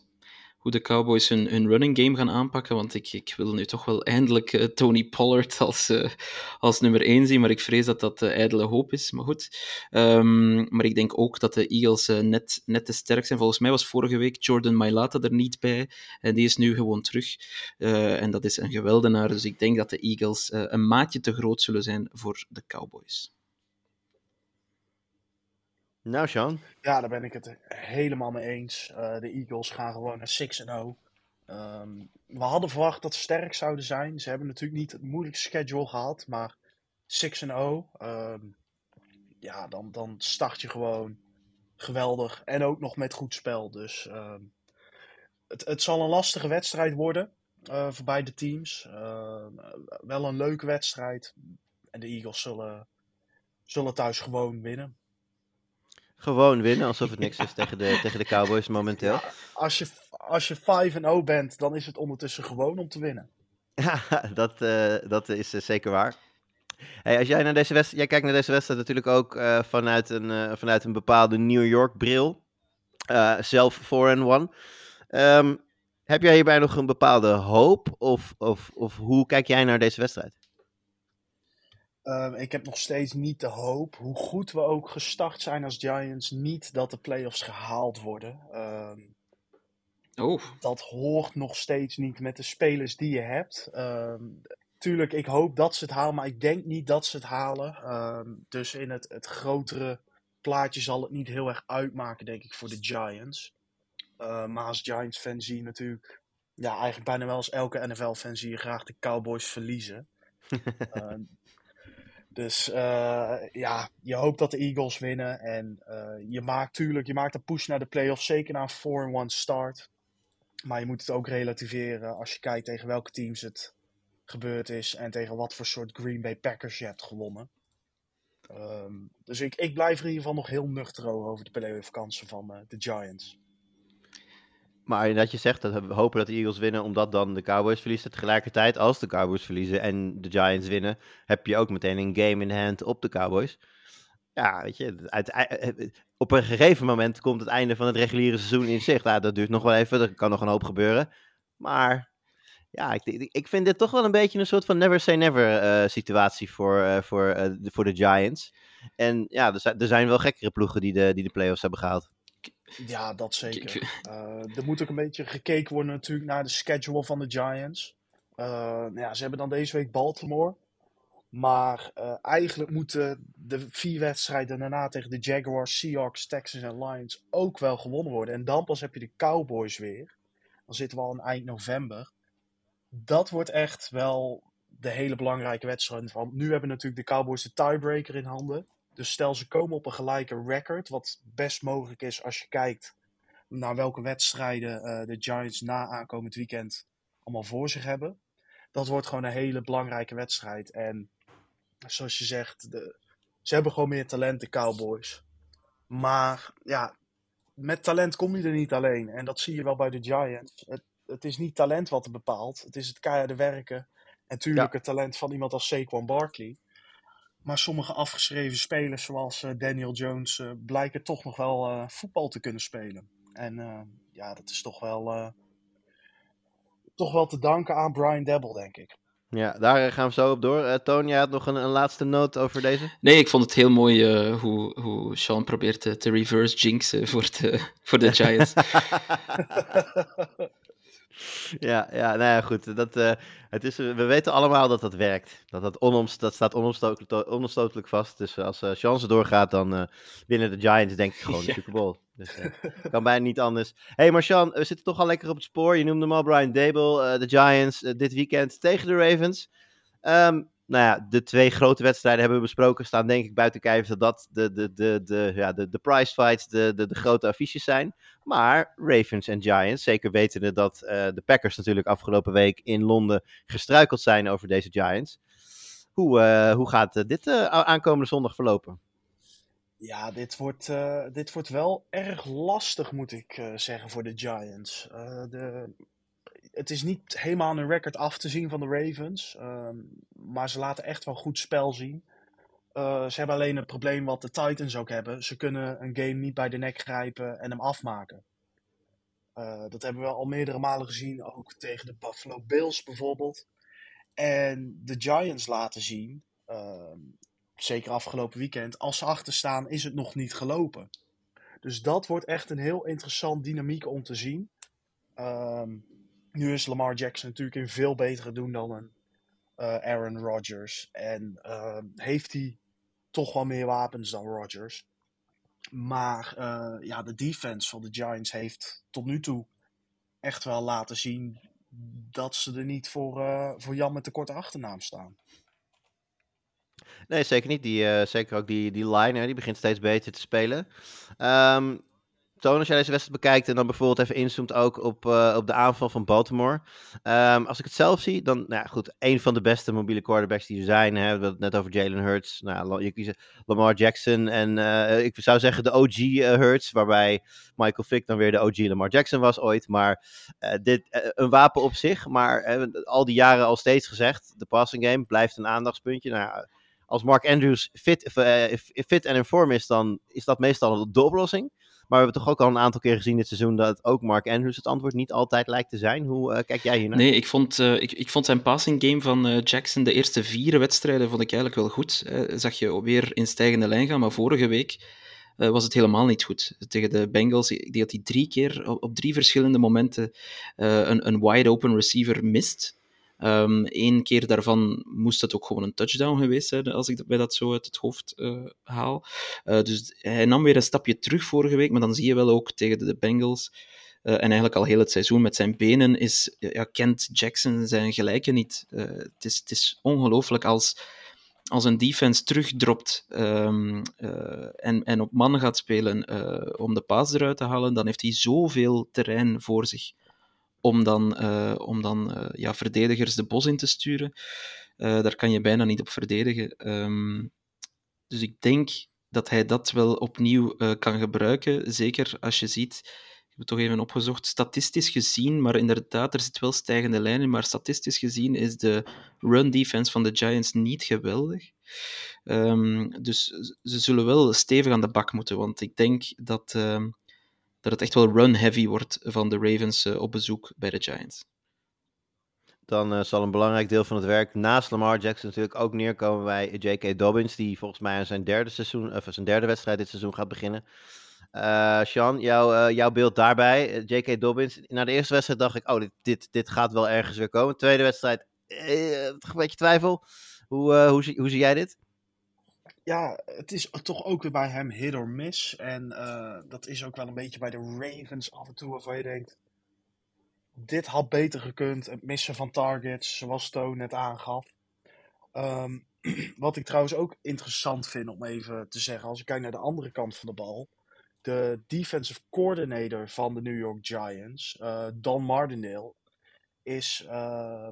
hoe de Cowboys hun, running game gaan aanpakken. Want ik, ik wil nu toch wel eindelijk uh, Tony Pollard als, uh, als nummer 1 zien. Maar ik vrees dat dat uh, ijdele hoop is. Maar goed. Um, maar ik denk ook dat de Eagles net, net te sterk zijn. Volgens mij was vorige week Jordan Mailata er niet bij. En die is nu gewoon terug. en dat is een geweldenaar. Dus ik denk dat de Eagles een maatje te groot zullen zijn voor de Cowboys. Nou, Sean. Ja, daar ben ik het helemaal mee eens. Uh, de Eagles gaan gewoon naar 6-0. Um, we hadden verwacht dat ze sterk zouden zijn. Ze hebben natuurlijk niet het moeilijkste schedule gehad, maar 6-0. Um, ja, dan, dan start je gewoon geweldig. En ook nog met goed spel. Dus um, het, het zal een lastige wedstrijd worden uh, voor beide teams. Wel een leuke wedstrijd. En de Eagles zullen, zullen thuis gewoon winnen. Gewoon winnen, alsof het niks is tegen de, tegen de Cowboys momenteel. Ja, als je, als je 5-0 bent, dan is het ondertussen gewoon om te winnen. Ja, dat, uh, dat is uh, zeker waar. Hey, als jij naar deze wedstrijd, jij kijkt naar deze wedstrijd natuurlijk ook uh, vanuit, een, vanuit een bepaalde New York bril. zelf 4-1. Um, heb jij hierbij nog een bepaalde hoop? Of, of, of hoe kijk jij naar deze wedstrijd? Um, ik heb nog steeds niet de hoop, hoe goed we ook gestart zijn als Giants, niet dat de playoffs gehaald worden. Um, oh. Dat hoort nog steeds niet met de spelers die je hebt. Um, tuurlijk, ik hoop dat ze het halen, maar ik denk niet dat ze het halen. Ehm, dus in het, het grotere plaatje zal het niet heel erg uitmaken, denk ik, voor de Giants. Uh, maar als Giants-fan zie je natuurlijk, ja, eigenlijk bijna wel als elke NFL-fan zie je graag de Cowboys verliezen. uh, dus uh, ja, je hoopt dat de Eagles winnen. En je maakt tuurlijk, je maakt een push naar de playoffs, zeker na een 4-1 start. Maar je moet het ook relativeren als je kijkt tegen welke teams het gebeurd is en tegen wat voor soort Green Bay Packers je hebt gewonnen. Um, dus ik, ik blijf er in ieder geval nog heel nuchter over de playoff kansen van uh, de Giants. Maar dat je zegt dat we hopen dat de Eagles winnen omdat dan de Cowboys verliezen. Tegelijkertijd, als de Cowboys verliezen en de Giants winnen, heb je ook meteen een game in hand op de Cowboys. Ja, weet je, uit, op een gegeven moment komt het einde van het reguliere seizoen in zicht. Ja, dat duurt nog wel even, er kan nog een hoop gebeuren. Maar ja, ik, ik vind dit toch wel een beetje een soort van never say never uh, situatie voor, uh, voor, de, voor de Giants. En ja, er zijn, wel gekkere ploegen die die de playoffs hebben gehaald. Ja, dat zeker. er moet ook een beetje gekeken worden natuurlijk naar de schedule van de Giants. ja, ze hebben dan deze week Baltimore. Maar eigenlijk moeten de vier wedstrijden daarna tegen de Jaguars, Seahawks, Texans en Lions ook wel gewonnen worden. En dan pas heb je de Cowboys weer. Dan zitten we al in eind november dat wordt echt wel de hele belangrijke wedstrijd. Want nu hebben natuurlijk de Cowboys de tiebreaker in handen. Dus stel ze komen op een gelijke record, wat best mogelijk is als je kijkt naar welke wedstrijden uh, de Giants na aankomend weekend allemaal voor zich hebben. Dat wordt gewoon een hele belangrijke wedstrijd. En zoals je zegt, de, ze hebben gewoon meer talent, de Cowboys. Maar ja, met talent kom je er niet alleen. En dat zie je wel bij de Giants. Het, het is niet talent wat er bepaalt. Het is het keiharde werken. En natuurlijk het talent van iemand als Saquon Barkley. Maar sommige afgeschreven spelers, zoals uh, Daniel Jones, uh, blijken toch nog wel uh, voetbal te kunnen spelen. En ja, dat is toch wel, toch wel te danken aan Brian Debble, denk ik. Ja, daar gaan we zo op door. Uh, Toon, jij had nog een, een, laatste noot over deze? Nee, ik vond het heel mooi uh, hoe, hoe Sean probeert te, te reverse jinxen voor de, voor de Giants. Ja, ja, nou ja, goed. Dat, uh, het is, we weten allemaal dat dat werkt. Dat, dat, onomst, dat staat onomstotelijk, onomstotelijk vast. Dus als uh, chance doorgaat, dan uh, winnen de Giants denk ik gewoon de Super Bowl. Dus kan bijna niet anders. hey, maar Sean, we zitten toch al lekker op het spoor. Je noemde hem al, Brian Dable, de Giants dit weekend tegen de Ravens. Um, nou ja, de twee grote wedstrijden hebben we besproken. Staan denk ik buiten kijf dat dat de, de, de, de, ja, de, de prize fights, de, de, de grote affiches zijn. Maar Ravens en Giants, zeker wetende dat uh, de Packers natuurlijk afgelopen week in Londen gestruikeld zijn over deze Giants. Hoe, uh, hoe gaat dit uh, aankomende zondag verlopen? Ja, dit wordt, dit wordt wel erg lastig, moet ik zeggen, voor de Giants. de, het is niet helemaal een record af te zien van de Ravens. Uh, maar ze laten echt wel goed spel zien. Uh, ze hebben alleen het probleem wat de Titans ook hebben. Ze kunnen een game niet bij de nek grijpen en hem afmaken. Uh, dat hebben we al meerdere malen gezien, ook tegen de Buffalo Bills bijvoorbeeld. En de Giants laten zien, ehm, zeker afgelopen weekend, als ze achter staan is het nog niet gelopen. Dus dat wordt echt een heel interessant dynamiek om te zien. Um, nu is Lamar Jackson natuurlijk in veel betere doen dan een uh, Aaron Rodgers. En uh, heeft hij toch wel meer wapens dan Rodgers. Maar uh, ja, de defense van de Giants heeft tot nu toe echt wel laten zien dat ze er niet voor, voor Jan met de korte achternaam staan. Nee, zeker niet. Die, zeker ook die, die line, die begint steeds beter te spelen. Um, Toon, als jij deze wedstrijd bekijkt en dan bijvoorbeeld even inzoomt ook op, uh, op de aanval van Baltimore. Um, als ik het zelf zie, dan, nou ja, goed, een van de beste mobiele quarterbacks die er zijn. Hè, we hebben het net over Jalen Hurts. Nou, je kiest Lamar Jackson en uh, ik zou zeggen de OG uh, Hurts, waarbij Michael Vick dan weer de OG Lamar Jackson was ooit. Maar dit, een wapen op zich, maar al die jaren al steeds gezegd, de passing game blijft een aandachtspuntje. Nou, als Mark Andrews fit, fit en in vorm is, dan is dat meestal de oplossing. Maar we hebben toch ook al een aantal keer gezien dit seizoen dat ook Mark Andrews het antwoord niet altijd lijkt te zijn. Hoe uh, kijk jij hiernaar? Nee, ik vond, uh, ik, ik vond zijn passing game van uh, Jackson de eerste vier wedstrijden vond ik eigenlijk wel goed. zag je weer in stijgende lijn gaan, maar vorige week was het helemaal niet goed. Tegen de Bengals, denk dat hij drie keer op, op drie verschillende momenten een, een wide open receiver mist. Eén keer daarvan moest het ook gewoon een touchdown geweest zijn, als ik bij dat zo uit het hoofd uh, haal. Uh, dus hij nam weer een stapje terug vorige week, maar dan zie je wel ook tegen de Bengals uh, en eigenlijk al heel het seizoen met zijn benen is, kent Jackson zijn gelijke niet. het, is, is ongelooflijk als als een defense terugdropt uh, en, en op man gaat spelen om de paas eruit te halen, dan heeft hij zoveel terrein voor zich om dan, uh, om dan ja, verdedigers de bos in te sturen. daar kan je bijna niet op verdedigen. Um, dus ik denk dat hij dat wel opnieuw kan gebruiken. Zeker als je ziet heb het toch even opgezocht. Statistisch gezien, maar inderdaad, er zit wel stijgende lijn in, maar statistisch gezien is de run defense van de Giants niet geweldig. Um, dus ze zullen wel stevig aan de bak moeten, want ik denk dat, um, dat het echt wel run-heavy wordt van de Ravens uh, op bezoek bij de Giants. Dan uh, zal een belangrijk deel van het werk naast Lamar Jackson natuurlijk ook neerkomen bij J.K. Dobbins, die volgens mij aan zijn derde, seizoen, of zijn derde wedstrijd dit seizoen gaat beginnen. Uh, Sean, jou, jouw beeld daarbij. J.K. Dobbins. Na de eerste wedstrijd dacht ik, oh, dit, dit, dit gaat wel ergens weer komen. Tweede wedstrijd, een beetje twijfel. Hoe, hoe, zie, hoe zie jij dit? Ja, het is toch ook weer bij hem hit or miss. En dat is ook wel een beetje bij de Ravens af en toe waarvan je denkt... Dit had beter gekund. Het missen van targets, zoals Stone net aangaf. Um, wat ik trouwens ook interessant vind om even te zeggen, als ik kijk naar de andere kant van de bal de defensive coordinator van de New York Giants, uh, Don Martindale, is uh,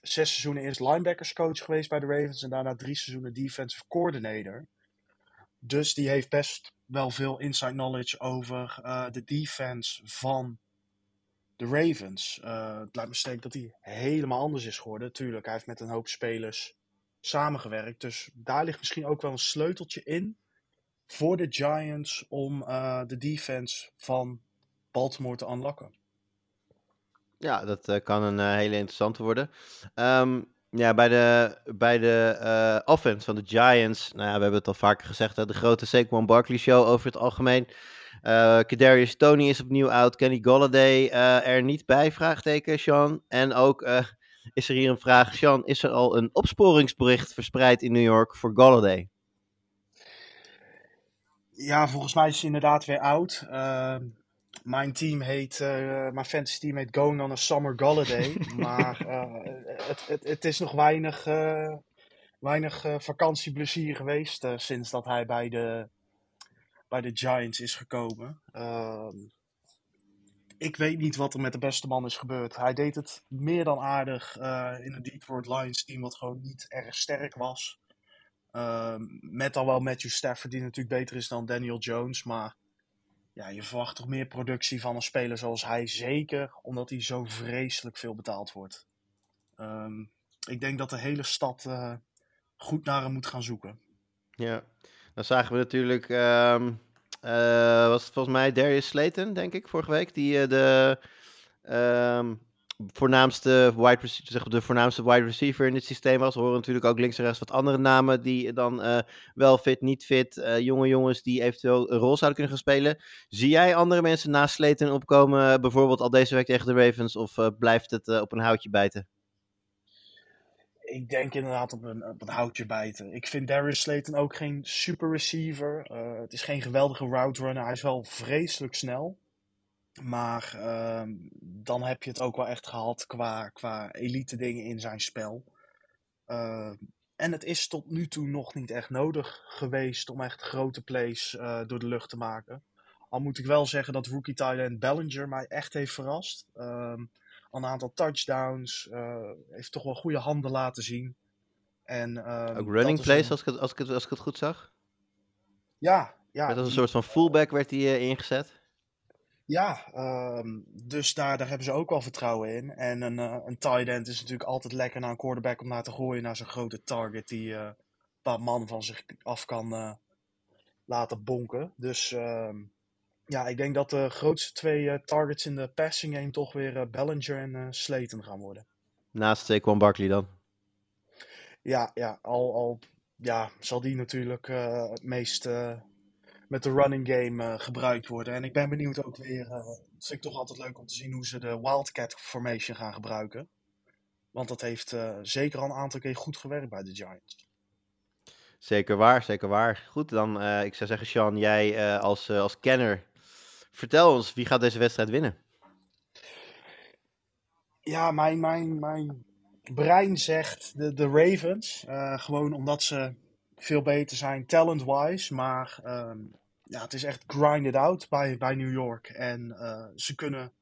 zes seizoenen eerst linebackers coach geweest bij de Ravens en daarna drie seizoenen defensive coordinator. Dus die heeft best wel veel inside knowledge over uh, de defense van de Ravens. Uh, het lijkt me sterk dat hij helemaal anders is geworden. Tuurlijk, hij heeft met een hoop spelers samengewerkt. Dus daar ligt misschien ook wel een sleuteltje in voor de Giants om uh, de defense van Baltimore te unlocken. Ja, dat uh, kan een uh, hele interessante worden. Um, ja, bij de, bij de offense van de Giants, nou ja, we hebben het al vaker gezegd, hè, de grote Saquon Barkley show over het algemeen. Uh, Kadarius Tony is opnieuw oud, Kenny Golladay er niet bij, vraagteken, Sean. En ook is er hier een vraag, Sean, is er al een opsporingsbericht verspreid in New York voor Golladay? Ja, volgens mij is hij inderdaad weer oud. Mijn team heet, uh, mijn fantasy team heet Going on a Summer Holiday. maar uh, het, het, het, is nog weinig, uh, weinig vakantieplezier geweest sinds dat hij bij de, bij de Giants is gekomen. Ehm, ik weet niet wat er met de beste man is gebeurd. Hij deed het meer dan aardig in een Detroit Lions team wat gewoon niet erg sterk was. Uh, met dan wel Matthew Stafford, die natuurlijk beter is dan Daniel Jones. Maar ja, je verwacht toch meer productie van een speler zoals hij. Zeker omdat hij zo vreselijk veel betaald wordt. Um, ik denk dat de hele stad uh, goed naar hem moet gaan zoeken. Ja, dan zagen we natuurlijk. Um, uh, was het volgens mij Darius Slayton, denk ik, vorige week. Die uh, de. Um, voornaamste wide zeg, de voornaamste wide receiver in het systeem was. We horen natuurlijk ook links en rechts wat andere namen die dan uh, wel fit, niet fit, uh, jonge jongens die eventueel een rol zouden kunnen gaan spelen. Zie jij andere mensen naast Sleten opkomen, bijvoorbeeld al deze week tegen de Ravens, of uh, blijft het op een houtje bijten? Ik denk inderdaad op een, op een houtje bijten. Ik vind Darius Slayton ook geen super receiver. het is geen geweldige route runner. Hij is wel vreselijk snel. Maar uh, dan heb je het ook wel echt gehad qua, qua elite dingen in zijn spel. Uh, en het is tot nu toe nog niet echt nodig geweest om echt grote plays uh, door de lucht te maken. Al moet ik wel zeggen dat rookie Thailand Bellinger mij echt heeft verrast. Ehm, een aantal touchdowns. Uh, heeft toch wel goede handen laten zien. En, ehm, ook running plays, een... als, ik het, als, ik het, als ik het goed zag? Ja, ja. Met als een soort van fullback werd hij ingezet. Ja, um, dus daar, daar hebben ze ook wel vertrouwen in. En een, uh, een tight end is natuurlijk altijd lekker naar een quarterback om naar te gooien. Naar zo'n grote target die uh, een paar man van zich af kan uh, laten bonken. Dus um, ja, ik denk dat de grootste twee targets in de passing game toch weer Bellinger en Slayton gaan worden. Naast Saquon Barkley dan? Ja, ja al, al ja, zal die natuurlijk het meest met de running game uh, gebruikt worden. En ik ben benieuwd ook weer, uh, het vind ik toch altijd leuk om te zien hoe ze de Wildcat formation gaan gebruiken. Want dat heeft eh, zeker al een aantal keer goed gewerkt bij de Giants. Zeker waar, zeker waar. Goed, dan uh, ik zou zeggen, Sean, jij uh, als, uh, als kenner, vertel ons, wie gaat deze wedstrijd winnen? Ja, mijn, mijn, mijn brein zegt de, de Ravens. gewoon omdat ze veel beter zijn talent-wise. Maar um, ja, het is echt grinded out bij, bij New York. En ze kunnen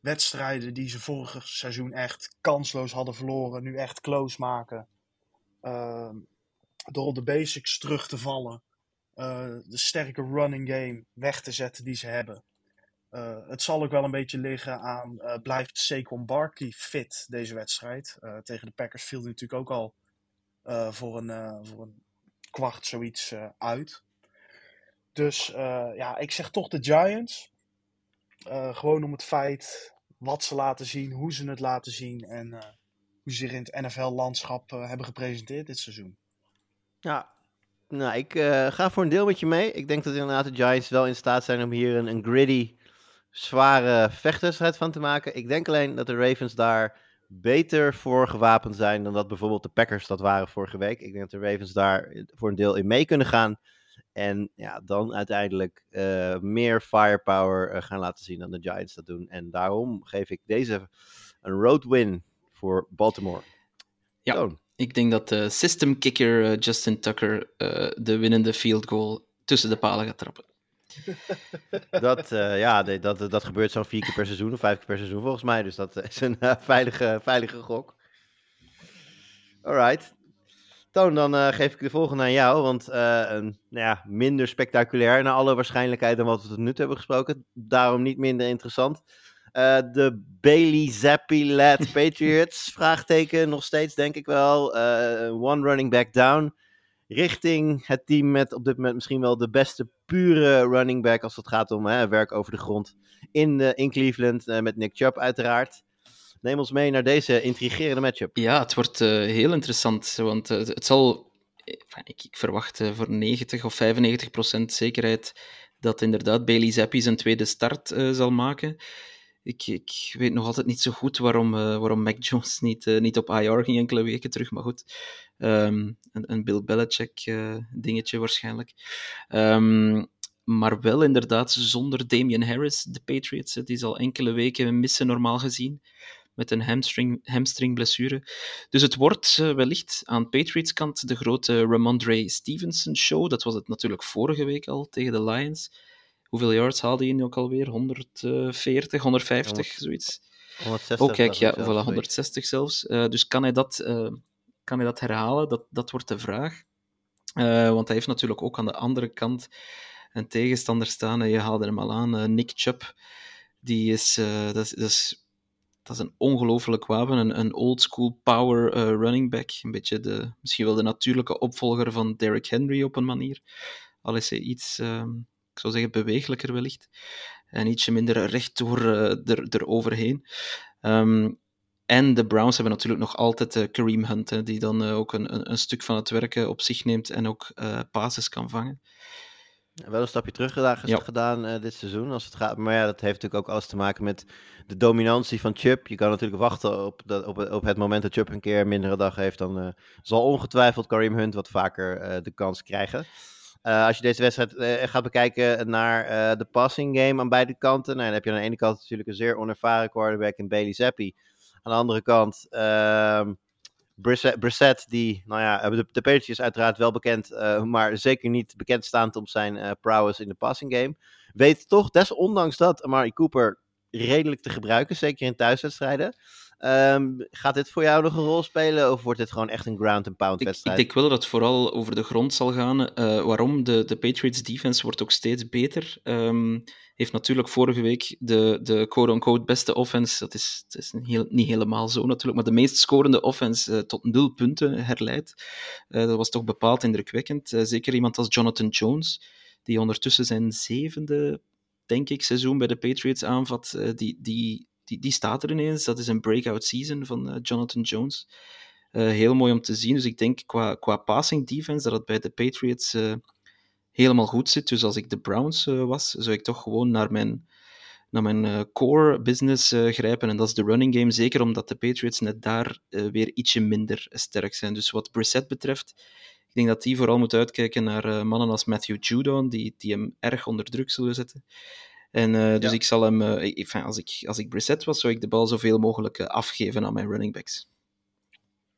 wedstrijden die ze vorig seizoen echt kansloos hadden verloren, nu echt close maken. Uh, door op de basics terug te vallen. Uh, de sterke running game weg te zetten die ze hebben. Uh, het zal ook wel een beetje liggen aan, blijft Saquon Barkley fit deze wedstrijd? tegen de Packers viel hij natuurlijk ook al voor, een, voor een kwart zoiets uit. Dus ja, ik zeg toch de Giants. gewoon om het feit wat ze laten zien, hoe ze het laten zien en hoe ze zich in het NFL-landschap hebben gepresenteerd dit seizoen. Ja, nou, ik ga voor een deel met je mee. Ik denk dat inderdaad de Giants wel in staat zijn om hier een, een gritty, zware vechtwedstrijd van te maken. Ik denk alleen dat de Ravens daar beter voor gewapend zijn dan dat bijvoorbeeld de Packers dat waren vorige week. Ik denk dat de Ravens daar voor een deel in mee kunnen gaan. En ja, dan uiteindelijk uh, meer firepower uh, gaan laten zien dan de Giants dat doen. En daarom geef ik deze een road win voor Baltimore. Ja. Toon. Ik denk dat de system kicker uh, Justin Tucker de winnende field goal tussen de palen gaat trappen. dat, uh, ja, dat, dat gebeurt zo'n vier keer per seizoen of vijf keer per seizoen volgens mij. Dus dat is een veilige, veilige gok. Alright. Toon, dan geef ik de volgende aan jou. Want een, nou ja, minder spectaculair naar alle waarschijnlijkheid dan wat we tot nu toe hebben gesproken. Daarom niet minder interessant. De Bailey Zappi-led Patriots, vraagteken, nog steeds denk ik wel. One running back down. Richting het team met op dit moment misschien wel de beste pure running back als het gaat om hè, werk over de grond in, uh, in Cleveland. met Nick Chubb uiteraard. Neem ons mee naar deze intrigerende matchup. Ja, het wordt heel interessant, want het zal... Ik, ik verwacht voor 90 of 95 procent zekerheid dat inderdaad Bailey Zappi zijn tweede start zal maken ik, ik weet nog altijd niet zo goed waarom, waarom Mac Jones niet, niet op IR ging enkele weken terug. Maar goed, um, een, een, Bill Belichick uh, dingetje waarschijnlijk. Um, maar wel inderdaad zonder Damian Harris, de Patriots. Die zal enkele weken missen normaal gezien. Met een hamstring, hamstring blessure. Dus het wordt wellicht aan Patriots kant de grote Ramondre Stevenson show. Dat was het natuurlijk vorige week al tegen de Lions. Hoeveel yards haalde hij nu ook alweer? 140, 150, 100, zoiets. 160. Oh, kijk, ja, voilà, 160 zelfs. Uh, dus kan hij dat, uh, kan hij dat herhalen? Dat, dat wordt de vraag. Uh, want hij heeft natuurlijk ook aan de andere kant een tegenstander staan. Je haalde hem al aan, Nick Chubb. Die is, dat is, dat is dat is een ongelooflijk wapen. Een, een old school power running back. Een beetje de, misschien wel de natuurlijke opvolger van Derrick Henry op een manier. Al is hij iets, uh, ik zou zeggen bewegelijker wellicht. En ietsje minder recht door er, eroverheen. Um, en de Browns hebben natuurlijk nog altijd uh, Kareem Hunt, hè, die dan uh, ook een, een, een, stuk van het werken op zich neemt en ook uh, passes kan vangen. Wel een stapje terug gedaan, ja. gedaan dit seizoen als het gaat. Maar ja, dat heeft natuurlijk ook alles te maken met de dominantie van Chubb. Je kan natuurlijk wachten op, dat, op, op het moment dat Chubb een keer een mindere dag heeft. Dan zal ongetwijfeld Kareem Hunt wat vaker de kans krijgen. Uh, als je deze wedstrijd uh, gaat bekijken naar uh, de passing game aan beide kanten. Nou, dan heb je aan de ene kant natuurlijk een zeer onervaren quarterback in Bailey Zappi. Aan de andere kant uh, Brissett, die, nou ja, de, de Patriots uiteraard wel bekend, maar zeker niet bekend staand om zijn prowess in de passing game. Weet toch, desondanks dat, Amari Cooper redelijk te gebruiken, zeker in thuiswedstrijden. Um, gaat dit voor jou nog een rol spelen of wordt dit gewoon echt een ground and pound wedstrijd? Ik, ik denk wel dat het vooral over de grond zal gaan. Uh, waarom? De, de Patriots defense wordt ook steeds beter. Um, heeft natuurlijk vorige week de, de quote-unquote beste offense, dat is, dat is heel, niet helemaal zo natuurlijk, maar de meest scorende offense uh, tot nul punten herleid. Uh, dat was toch bepaald indrukwekkend. zeker iemand als Jonathan Jones, die ondertussen zijn zevende, denk ik, seizoen bij de Patriots aanvat, die, die die, die staat er ineens. Dat is een breakout season van uh, Jonathan Jones. Uh, heel mooi om te zien. Dus ik denk qua, qua passing defense dat het bij de Patriots uh, helemaal goed zit. Dus als ik de Browns was, zou ik toch gewoon naar mijn, naar mijn eh, core business eh, grijpen. En dat is de running game. Zeker omdat de Patriots net daar eh, weer ietsje minder sterk zijn. Dus wat Brissett betreft, ik denk dat die vooral moet uitkijken naar eh, mannen als Matthew Judon, die, die hem erg onder druk zullen zetten. En, eh, dus Ja. ik zal hem, eh, ik- enfin, als, ik, als ik Brissett was, zou ik de bal zoveel mogelijk eh, afgeven aan mijn running backs.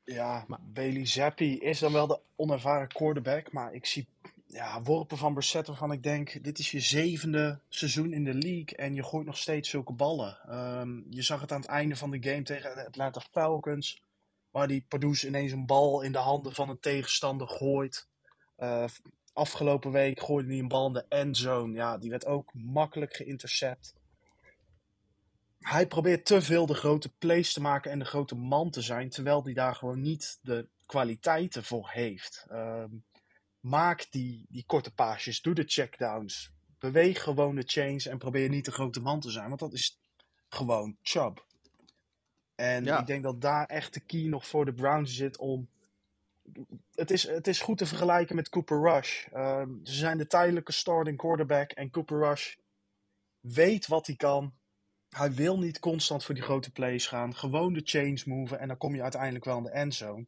Ja, Bailey Zappi is dan wel de onervaren quarterback. Maar ik zie ja, worpen van Brissett waarvan ik denk... dit is je zevende seizoen in de league en je gooit nog steeds zulke ballen. Ehm, je zag het aan het einde van de game tegen de Atlanta Falcons... waar die Pardoes ineens een bal in de handen van een tegenstander gooit. Afgelopen week gooide hij een bal in de endzone. Ja, die werd ook makkelijk geïntercept. Hij probeert te veel de grote plays te maken en de grote man te zijn, terwijl hij daar gewoon niet de kwaliteiten voor heeft. Ehm, maak die, die korte paasjes, doe de checkdowns, beweeg gewoon de chains en probeer niet de grote man te zijn, want dat is gewoon Chubb. En Ja. ik denk dat daar echt de key nog voor de Browns zit om. Het is, het is goed te vergelijken met Cooper Rush. Ehm, ze zijn de tijdelijke starting quarterback en Cooper Rush weet wat hij kan. Hij wil niet constant voor die grote plays gaan. Gewoon de chains moven en dan kom je uiteindelijk wel in de endzone.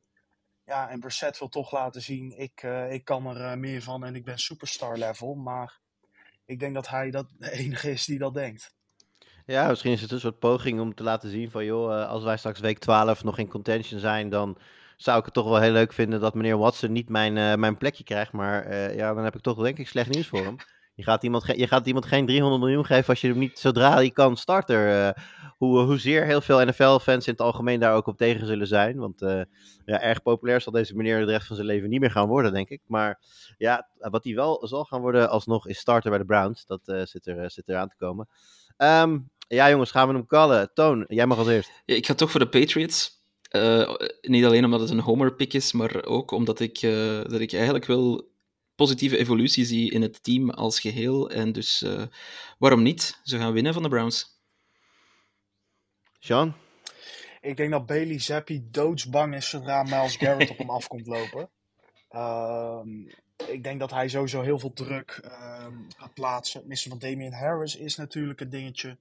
Ja, en Brissett wil toch laten zien, ik, eh, ik kan er eh, meer van en ik ben superstar level. Maar ik denk dat hij dat de enige is die dat denkt. Ja, misschien is het een soort poging om te laten zien van, joh, eh, als wij straks week 12 nog in contention zijn, dan zou ik het toch wel heel leuk vinden dat meneer Watson niet mijn, eh, mijn plekje krijgt. Maar eh, ja, dan heb ik toch denk ik slecht nieuws voor hem. Je gaat, iemand ge- je gaat iemand geen 300 miljoen geven als je hem niet zodra hij kan starter. eh, hoe, hoezeer heel veel NFL-fans in het algemeen daar ook op tegen zullen zijn. Want eh, ja, erg populair zal deze meneer de rest van zijn leven niet meer gaan worden, denk ik. Maar ja, wat hij wel zal gaan worden alsnog is starter bij de Browns. Dat eh, zit, er, zit er aan te komen. Ehm, ja, jongens, gaan we hem callen. Toon, jij mag als eerst. Ja, ik ga toch voor de Patriots. Eh, niet alleen omdat het een homer-pick is, maar ook omdat ik, eh, dat ik eigenlijk wel positieve evolutie zie in het team als geheel. En dus eh, waarom niet? Ze gaan winnen van de Browns. Sean? Ik denk dat Bailey Zappi doodsbang is zodra Miles Garrett op hem af komt lopen. Ehm, ik denk dat hij sowieso heel veel druk ehm, gaat plaatsen. Het missen van Damian Harris is natuurlijk een dingetje.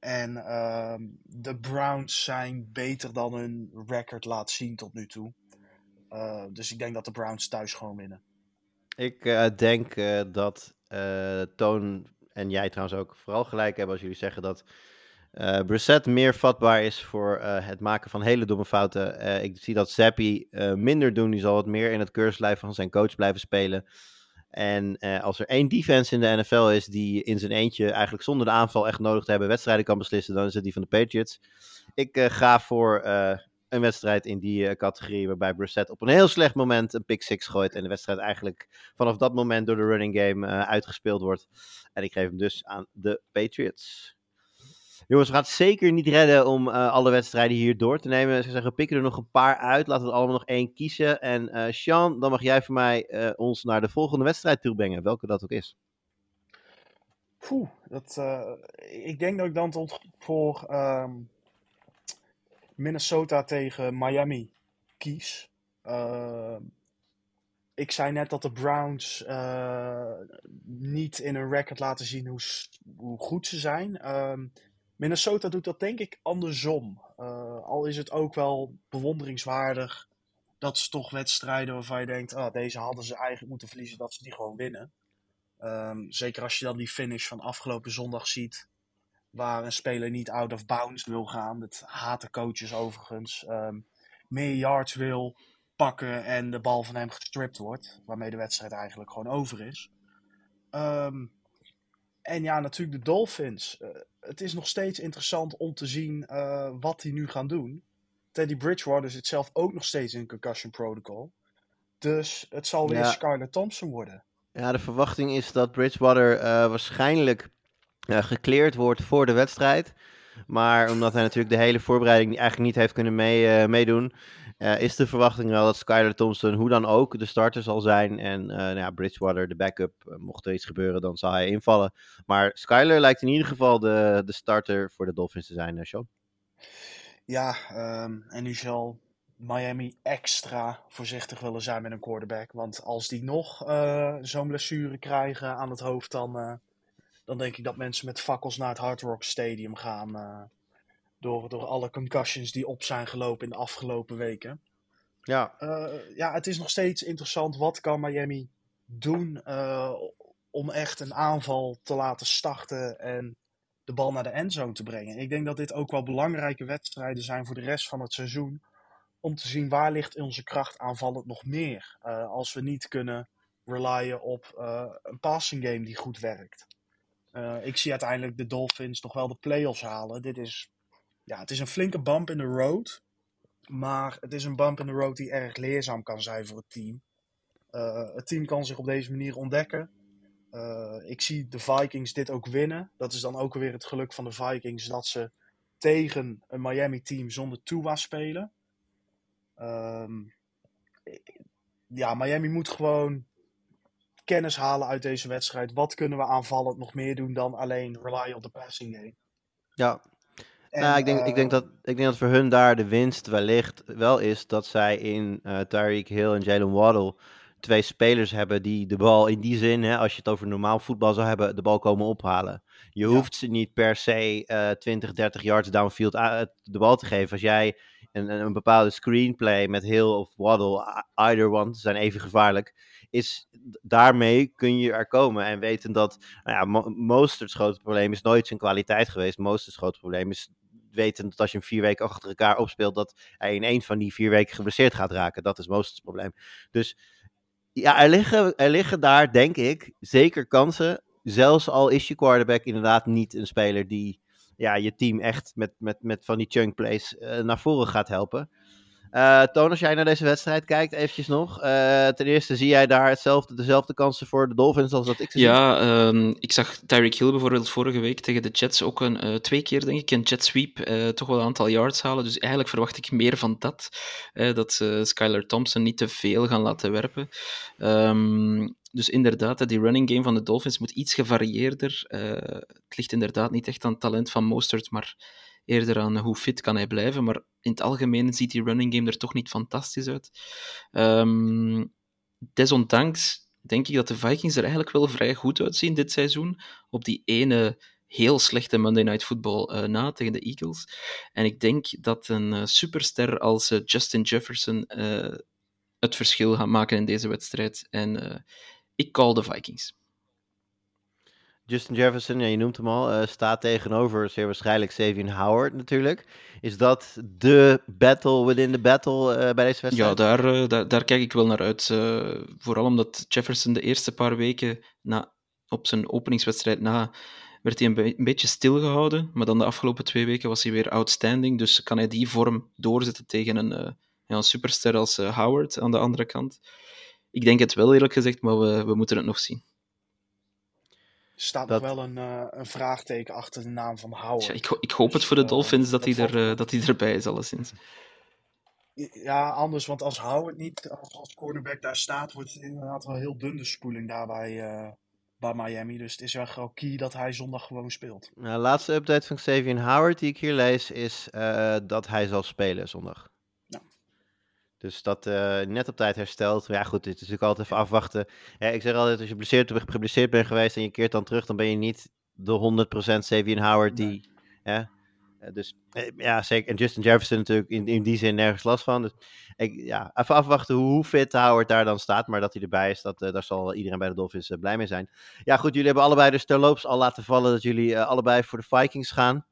En ehm, de Browns zijn beter dan hun record laat zien tot nu toe. Eh, dus ik denk dat de Browns thuis gewoon winnen. Ik eh, denk eh, dat Toon en jij trouwens ook vooral gelijk hebben als jullie zeggen dat eh Brissett meer vatbaar is voor het maken van hele domme fouten. Ik zie dat Zappi minder doen. Die zal wat meer in het keurslijf van zijn coach blijven spelen. En eh, als er één defense in de NFL is die in zijn eentje eigenlijk zonder de aanval echt nodig te hebben wedstrijden kan beslissen, dan is het die van de Patriots. Ik eh, ga voor eh, een wedstrijd in die categorie waarbij Brissett op een heel slecht moment een pick six gooit en de wedstrijd eigenlijk vanaf dat moment door de running game uitgespeeld wordt. En ik geef hem dus aan de Patriots. Jongens, het zeker niet redden om eh, alle wedstrijden hier door te nemen. Zou zeggen, pikken er nog een paar uit. Laten we allemaal nog één kiezen. En eh Sean, dan mag jij voor mij eh, ons naar de volgende wedstrijd toe brengen, welke dat ook is. Poeh, dat, ik denk dat ik dan tot voor ehm, Minnesota tegen Miami kies. Ik zei net dat de Browns niet in hun record laten zien hoe, hoe goed ze zijn. Ehm, Minnesota doet dat denk ik andersom. Eh, al is het ook wel bewonderingswaardig dat ze toch wedstrijden waarvan je denkt, ah, deze hadden ze eigenlijk moeten verliezen, dat ze die gewoon winnen. Ehm, zeker als je dan die finish van afgelopen zondag ziet, waar een speler niet out of bounds wil gaan. Dat haten coaches overigens. Ehm, meer yards wil pakken en de bal van hem gestript wordt, waarmee de wedstrijd eigenlijk gewoon over is. Ehm, en ja, natuurlijk de Dolphins. Eh, het is nog steeds interessant om te zien eh, wat die nu gaan doen. Teddy Bridgewater zit zelf ook nog steeds in concussion protocol. Dus het zal weer Ja. Skylar Thompson worden. Ja, de verwachting is dat Bridgewater eh, waarschijnlijk eh, gekleerd wordt voor de wedstrijd. Maar omdat hij natuurlijk de hele voorbereiding eigenlijk niet heeft kunnen mee, meedoen, eh, is de verwachting wel dat Skyler Thompson hoe dan ook de starter zal zijn. En eh, nou ja, Bridgewater de backup. Eh, mocht er iets gebeuren, dan zal hij invallen. Maar Skyler lijkt in ieder geval de, de starter voor de Dolphins te zijn, Sean. Ja, ehm, en nu zal Miami extra voorzichtig willen zijn met een quarterback. Want als die nog zo'n blessure krijgen aan het hoofd, dan, dan denk ik dat mensen met fakkels naar het Hard Rock Stadium gaan. Door, door alle concussions die op zijn gelopen in de afgelopen weken. Ja, Eh, ja, het is nog steeds interessant. Wat kan Miami doen eh, om echt een aanval te laten starten en de bal naar de endzone te brengen? Ik denk dat dit ook wel belangrijke wedstrijden zijn voor de rest van het seizoen. Om te zien waar ligt onze kracht aanvallend nog meer. Eh, als we niet kunnen relyen op een passing game die goed werkt. Ik zie uiteindelijk de Dolphins nog wel de playoffs halen. Dit is, ja, het is een flinke bump in de road. Maar het is een bump in the road die erg leerzaam kan zijn voor het team. Eh, het team kan zich op deze manier ontdekken. Eh, ik zie de Vikings dit ook winnen. Dat is dan ook weer het geluk van de Vikings dat ze tegen een Miami-team zonder Tua spelen. Ehm, ja, Miami moet gewoon kennis halen uit deze wedstrijd. Wat kunnen we aanvallend nog meer doen dan alleen rely op de passing game? ja. En, nou, ik, denk, ik, eh, denk dat, ik denk dat voor hun daar de winst wellicht wel is dat zij in eh Tyreek Hill en Jalen Waddle twee spelers hebben die de bal in die zin, hè, als je het over normaal voetbal zou hebben, de bal komen ophalen. Je Ja. hoeft ze niet per se eh 20, 30 yards downfield a- de bal te geven. Als jij een, een bepaalde screenplay met Hill of Waddle, either one, ze zijn even gevaarlijk, is daarmee kun je er komen. En weten dat, nou ja, Mo- Mostert's grote probleem is nooit zijn kwaliteit geweest. Mostert's grote probleem is weten dat als je hem vier weken achter elkaar opspeelt, dat hij in één van die vier weken geblesseerd gaat raken. Dat is Mostert's probleem. Dus ja, er liggen, er liggen daar, denk ik, zeker kansen. Zelfs al is je quarterback inderdaad niet een speler die ja, je team echt met, met, met van die chunk plays eh, naar voren gaat helpen. Eh Toon, als jij naar deze wedstrijd kijkt, eventjes nog. eh, ten eerste, zie jij daar hetzelfde, dezelfde kansen voor de Dolphins als dat ik zie? Ja, ehm, ik zag Tyreek Hill bijvoorbeeld vorige week tegen de Jets ook een, eh, twee keer, denk ik, een jet sweep, toch wel een aantal yards halen. Dus eigenlijk verwacht ik meer van dat. dat ze Skylar Thompson niet te veel gaan laten werpen. Ehm, dus inderdaad, die running game van de Dolphins moet iets gevarieerder. Het ligt inderdaad niet echt aan het talent van Mostert, maar eerder aan hoe fit kan hij blijven. Maar in het algemeen ziet die running game er toch niet fantastisch uit. Ehm, desondanks denk ik dat de Vikings er eigenlijk wel vrij goed uitzien dit seizoen. Op die ene heel slechte Monday Night Football eh, na tegen de Eagles. En ik denk dat een eh, superster als eh, Justin Jefferson eh, het verschil gaat maken in deze wedstrijd. En eh, ik call de Vikings. Justin Jefferson, ja, je noemt hem al, eh, staat tegenover zeer waarschijnlijk Savion Howard natuurlijk. Is dat de battle within the battle eh, bij deze wedstrijd? Ja, daar, eh, daar, daar kijk ik wel naar uit. vooral omdat Jefferson de eerste paar weken na, op zijn openingswedstrijd na werd hij een, be- een beetje stilgehouden. Maar dan de afgelopen twee weken was hij weer outstanding. Dus kan hij die vorm doorzetten tegen een, ja, een superster als Howard aan de andere kant? Ik denk het wel, eerlijk gezegd, maar we, we moeten het nog zien. Er staat Dat- nog wel een, eh, een vraagteken achter de naam van Howard. Tja, ik, ik hoop het voor de eh, Dolphins dat, dat hij er, eh, dat hij erbij is, alleszins. Ja, anders, want als Howard niet als, als cornerback daar staat, wordt het inderdaad wel heel dun de spoeling daar bij, eh, bij Miami. Dus het is wel gewoon key dat hij zondag gewoon speelt. Nou, de laatste update van Xavier Howard die ik hier lees is eh, dat hij zal spelen zondag. Ja. Dus dat eh, net op tijd herstelt. Maar ja, goed, het is natuurlijk altijd even afwachten. Ja, ik zeg altijd, als je geblesseerd, geblesseerd bent geweest en je keert dan terug, dan ben je niet de 100% Xavier Howard die... Hè? Eh, Dus eh, ja, zeker. En Justin Jefferson natuurlijk in, in die zin nergens last van. Dus ik, ja, even afwachten hoe, fit Howard daar dan staat. Maar dat hij erbij is, dat, daar zal iedereen bij de Dolphins blij mee zijn. Ja, goed, jullie hebben allebei dus terloops al laten vallen dat jullie allebei voor de Vikings gaan.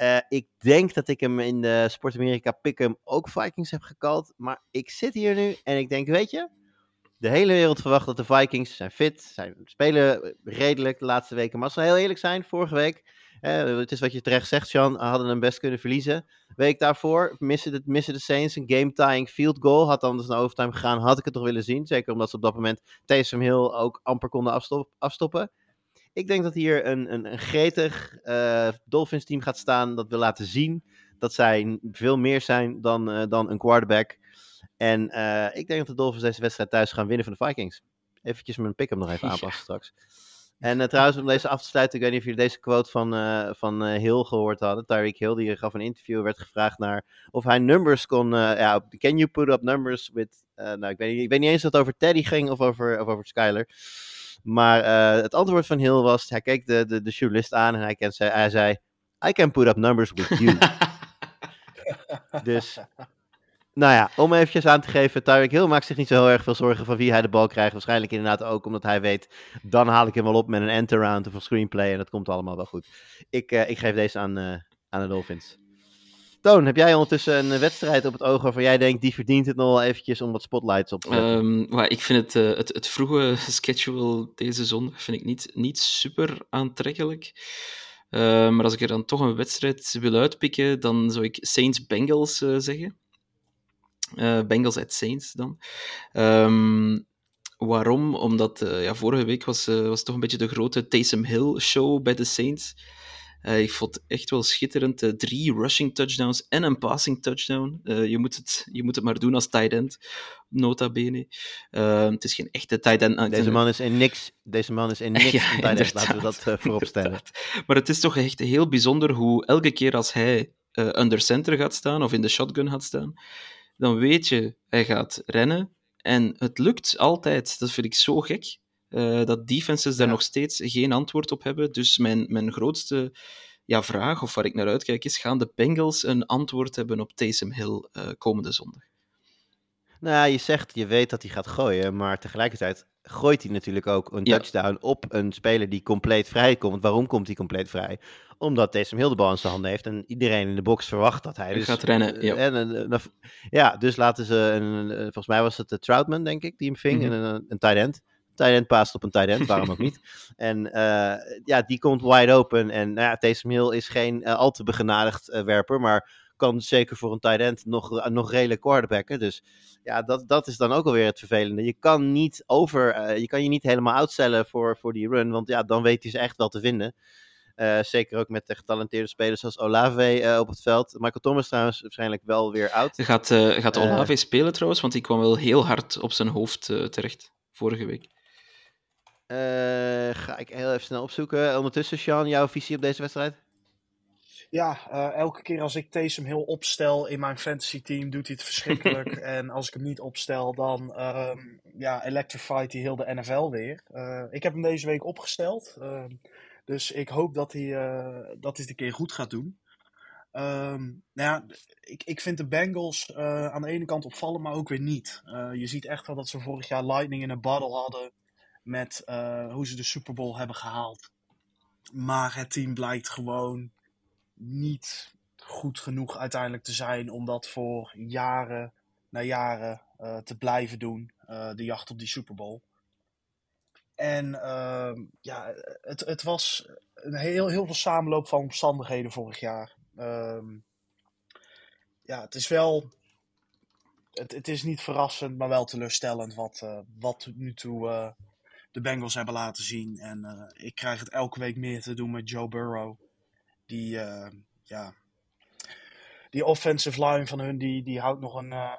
Eh, ik denk dat ik hem in de Sport America Pick'em ook Vikings heb gekald. Maar ik zit hier nu en ik denk, weet je, de hele wereld verwacht dat de Vikings zijn fit, zijn, spelen redelijk de laatste weken. Maar als we heel eerlijk zijn, vorige week, eh, het is wat je terecht zegt, Sean, hadden hem best kunnen verliezen. Week daarvoor missen de, missen de Saints een game-tying field goal. Had anders naar overtime gegaan, had ik het toch willen zien. Zeker omdat ze op dat moment Taysom Hill ook amper konden afstop, afstoppen. Ik denk dat hier een, een, een gretig eh, Dolphins team gaat staan. Dat wil laten zien dat zij veel meer zijn dan, eh, dan een quarterback. En eh, ik denk dat de Dolphins deze wedstrijd thuis gaan winnen van de Vikings. Eventjes mijn pick-up nog even Ja. aanpassen straks. En trouwens, om deze af te sluiten, ik weet niet of jullie deze quote van, van Hill gehoord hadden. Tyreek Hill, die gaf een interview, werd gevraagd naar of hij numbers kon... ja, can you put up numbers with... nou, ik weet, niet, ik weet niet eens of het over Teddy ging of over, of over Skyler. Maar eh, het antwoord van Hill was, hij keek de, de, de journalist aan en hij, zei, hij zei, I can put up numbers with you. dus, nou ja, om eventjes aan te geven, Tyreek Hill maakt zich niet zo heel erg veel zorgen van wie hij de bal krijgt. Waarschijnlijk inderdaad ook omdat hij weet, dan haal ik hem wel op met een end-around of een screenplay en dat komt allemaal wel goed. Ik, eh, ik geef deze aan, eh, aan de Dolphins. Toon, heb jij ondertussen een wedstrijd op het oog waarvan jij denkt, die verdient het nog wel eventjes om wat spotlights op te zetten? Ehm, ik vind het, eh, het, het vroege schedule deze zondag vind ik niet, niet super aantrekkelijk. Eh, maar als ik er dan toch een wedstrijd wil uitpikken, dan zou ik Saints-Bengals eh, zeggen. Eh, Bengals at Saints dan. Ehm, waarom? Omdat ja, vorige week was, was toch een beetje de grote Taysom Hill show bij de Saints. Eh, ik vond het echt wel schitterend. eh, drie rushing touchdowns en een passing touchdown. Eh, je, moet het, je moet het maar doen als tight end, nota bene. Het is geen echte tight end. Ah, Deze man is in niks, deze man is in niks Ja, een tight end, laten we dat uh, voorop stellen. inderdaad. Maar het is toch echt heel bijzonder hoe elke keer als hij uh, under center gaat staan of in de shotgun gaat staan, dan weet je, hij gaat rennen. En het lukt altijd. Dat vind ik zo gek. Uh, dat defenses daar ja. nog steeds geen antwoord op hebben. Dus mijn, mijn grootste ja, vraag, of waar ik naar uitkijk, is: gaan de Bengals een antwoord hebben op Taysom Hill uh, komende zondag? Nou ja, je zegt, je weet dat hij gaat gooien, maar tegelijkertijd gooit hij natuurlijk ook een touchdown op een speler die compleet vrij komt. Waarom komt hij compleet vrij? Omdat Taysom Hill de bal in zijn handen heeft en iedereen in de box verwacht dat hij, hij dus, gaat rennen. Ja. En, en, en, ja, dus laten ze, een, volgens mij was het de Troutman, denk ik, die hem ving, mm-hmm. en een, een tight end. Tight end paast op een tight end, waarom ook niet? En uh, ja, die komt wide open. En nou ja, Taysom Hill is geen uh, al te begenadigd uh, werper, maar kan zeker voor een tight end nog, nog redelijk quarterbacken. Dus ja, dat, dat is dan ook alweer het vervelende. Je kan niet over, je kan je niet helemaal outstellen voor, voor die run, want ja, dan weet hij ze echt wel te vinden. Uh, zeker ook met de getalenteerde spelers zoals Olave uh, op het veld. Michael Thomas trouwens waarschijnlijk wel weer oud. Gaat, gaat Olave spelen trouwens? Want die kwam wel heel hard op zijn hoofd terecht vorige week. Ga ik heel even snel opzoeken. Ondertussen, Sean, jouw visie op deze wedstrijd? Ja, uh, elke keer als ik Taysom heel opstel in mijn fantasy team, doet hij het verschrikkelijk. en als ik hem niet opstel, dan uh, ja, electrified hij heel de NFL weer. Uh, ik heb hem deze week opgesteld. dus ik hoop dat hij, dat hij het een keer goed gaat doen. Um, nou ja, ik, ik vind de Bengals aan de ene kant opvallen, maar ook weer niet. je ziet echt wel dat ze vorig jaar Lightning in een bottle hadden met hoe ze de Super Bowl hebben gehaald. Maar het team blijkt gewoon niet goed genoeg uiteindelijk te zijn om dat voor jaren na jaren uh, te blijven doen. Uh, de jacht op die Super Bowl. En uh, ja, het, het was een heel, heel veel samenloop van omstandigheden vorig jaar. ja, het is wel. Het, het, is niet verrassend, maar wel teleurstellend wat, wat nu toe de Bengals hebben laten zien. En ik krijg het elke week meer te doen met Joe Burrow. Die, uh, ja, die offensive line van hun, die, die houdt nog een uh,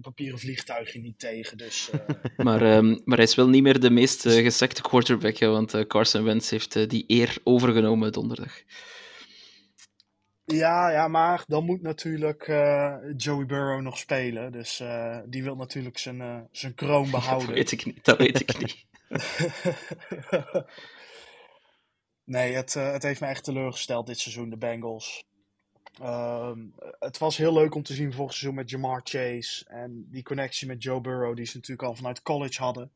papieren vliegtuigje niet tegen. Dus, uh... maar, um, maar hij is wel niet meer de meest uh, gesekte quarterback, hè, want Carson Wentz heeft die eer overgenomen donderdag. Ja, ja, maar dan moet natuurlijk Joey Burrow nog spelen. Dus die wil natuurlijk zijn, zijn kroon behouden. dat weet ik niet, dat weet ik niet. Nee, het, uh, het heeft me echt teleurgesteld dit seizoen, de Bengals. Uh, het was heel leuk om te zien vorig seizoen met Jamar Chase. En die connectie met Joe Burrow, die ze natuurlijk al vanuit college hadden.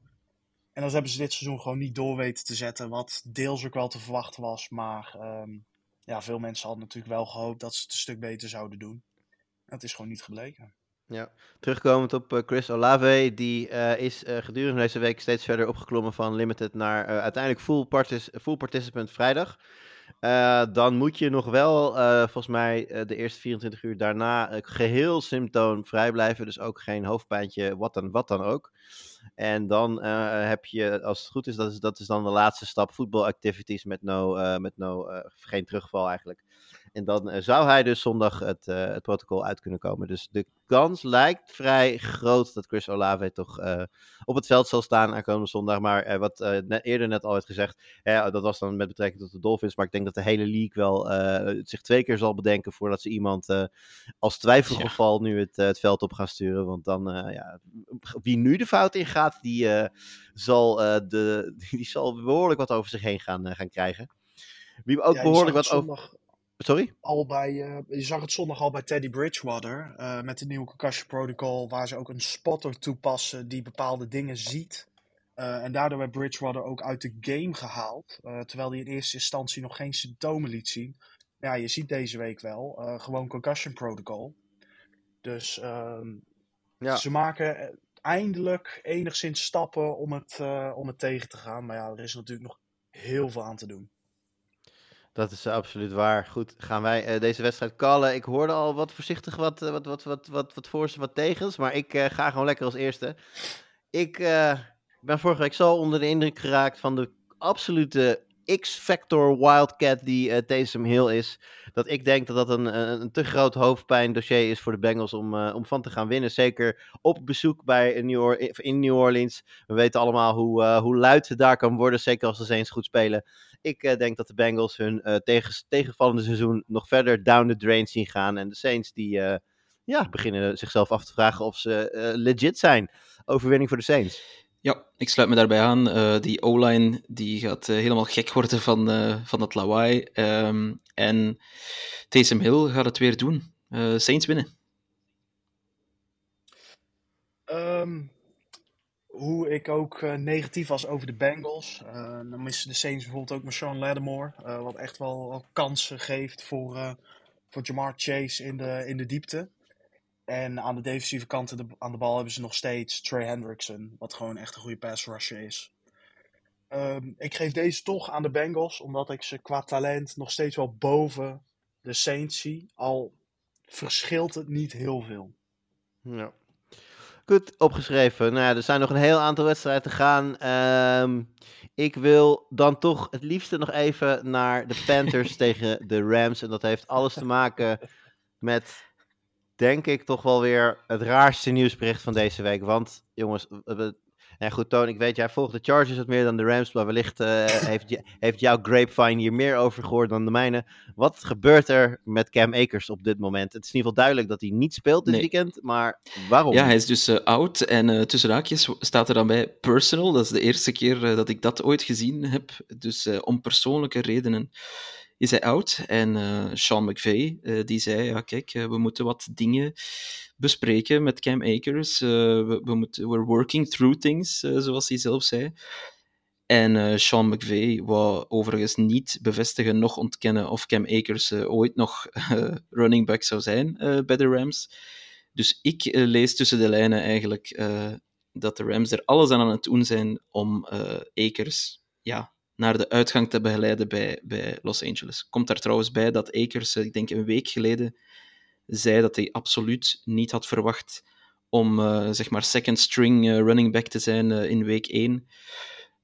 En dat hebben ze dit seizoen gewoon niet door weten te zetten. Wat deels ook wel te verwachten was. Maar um, ja, veel mensen hadden natuurlijk wel gehoopt dat ze het een stuk beter zouden doen. En dat is gewoon niet gebleken. Ja, terugkomend op uh, Chris Olave, die uh, is uh, gedurende deze week steeds verder opgeklommen van limited naar uiteindelijk full, partic full participant vrijdag. dan moet je nog wel, volgens mij, de eerste 24 uur daarna geheel symptoomvrij blijven. Dus ook geen hoofdpijntje, wat dan, wat dan ook. En dan heb je, als het goed is, dat is, dat is dan de laatste stap, voetbalactivities met no, met no geen terugval eigenlijk. En dan eh, zou hij dus zondag het, eh, het protocol uit kunnen komen. Dus de kans lijkt vrij groot dat Chris Olave toch eh, op het veld zal staan aankomende zondag. Maar wat net, eerder net al werd gezegd, hè, dat was dan met betrekking tot de Dolphins. Maar ik denk dat de hele league wel zich twee keer zal bedenken voordat ze iemand als twijfelgeval nu het, het veld op gaan sturen. Want dan, ja, wie nu de fout ingaat, die, zal, de, die zal behoorlijk wat over zich heen gaan, gaan krijgen. Wie ook Ja, behoorlijk wat over... Sorry? al bij, eh, je zag het zondag al bij Teddy Bridgewater eh, met de nieuwe concussion protocol, waar ze ook een spotter toepassen die bepaalde dingen ziet. Eh, en daardoor werd Bridgewater ook uit de game gehaald, eh, terwijl hij in eerste instantie nog geen symptomen liet zien. Ja, je ziet deze week wel, gewoon concussion protocol. Dus ehm, Ja. ze maken eindelijk enigszins stappen om het, om het tegen te gaan. Maar ja, er is natuurlijk nog heel veel aan te doen. Dat is absoluut waar. Goed, gaan wij eh, deze wedstrijd callen. Ik hoorde al wat voorzichtig wat, eh, wat, wat, wat, wat, wat wat tegens. Maar ik eh, ga gewoon lekker als eerste. Ik ben vorige week zo onder de indruk geraakt van de absolute X-Factor Wildcat die eh Taysom Hill is. Dat ik denk dat dat een, een, te groot hoofdpijn dossier is voor de Bengals om, om van te gaan winnen. Zeker op bezoek bij New in New Orleans. We weten allemaal hoe, hoe luid het daar kan worden. Zeker als de Saints goed spelen. Ik eh, denk dat de Bengals hun eh, tegen, tegenvallende seizoen nog verder down the drain zien gaan. En de Saints die eh, ja, beginnen zichzelf af te vragen of ze eh, legit zijn. Overwinning voor de Saints. Ja, ik sluit me daarbij aan. Eh, die O-line die gaat helemaal gek worden van, eh, van dat lawaai. Ehm, en Taysom Hill gaat het weer doen. Eh, Saints winnen. Ehm, hoe ik ook eh, negatief was over de Bengals. Eh, dan missen de Saints bijvoorbeeld ook met Sean Lattimore. eh, wat echt wel, kansen geeft voor, voor Jamar Chase in de, in de diepte. En aan de defensieve kant aan de, aan de bal hebben ze nog steeds Trey Hendrickson. Wat gewoon echt een goede pass rusher is. Ehm, ik geef deze toch aan de Bengals. Omdat ik ze qua talent nog steeds wel boven de Saints zie. Al verschilt het niet heel veel. Ja. Goed, opgeschreven. Nou ja, er zijn nog een heel aantal wedstrijden te gaan. Ehm, ik wil dan toch het liefste nog even naar de Panthers tegen de Rams. En dat heeft alles te maken met, denk ik, toch wel weer het raarste nieuwsbericht van deze week. Want, jongens, we- en goed, Toon, ik weet, jij volgt de Chargers wat meer dan de Rams. Maar wellicht eh, heeft, je- heeft jouw Grapevine hier meer over gehoord dan de mijne. Wat gebeurt er met Cam Akers op dit moment? Het is in ieder geval duidelijk dat hij niet speelt dit Nee. weekend. Maar waarom? Ja, hij is dus eh, oud en eh, tussen haakjes staat er dan bij personal. Dat is de eerste keer dat ik dat ooit gezien heb. Dus om persoonlijke redenen is hij oud. En Sean McVay die zei, ja kijk, we moeten wat dingen bespreken met Cam Akers. Eh, we, we moeten, we're working through things, eh, zoals hij zelf zei. En eh, Sean McVay wou overigens niet bevestigen, nog ontkennen of Cam Akers ooit nog running back zou zijn bij de Rams. Dus ik lees tussen de lijnen eigenlijk dat de Rams er alles aan aan het doen zijn om Akers ja, naar de uitgang te begeleiden bij, bij Los Angeles. Komt daar trouwens bij dat Akers, ik denk een week geleden, zei dat hij absoluut niet had verwacht om eh, zeg maar second string eh, running back te zijn eh, in week 1.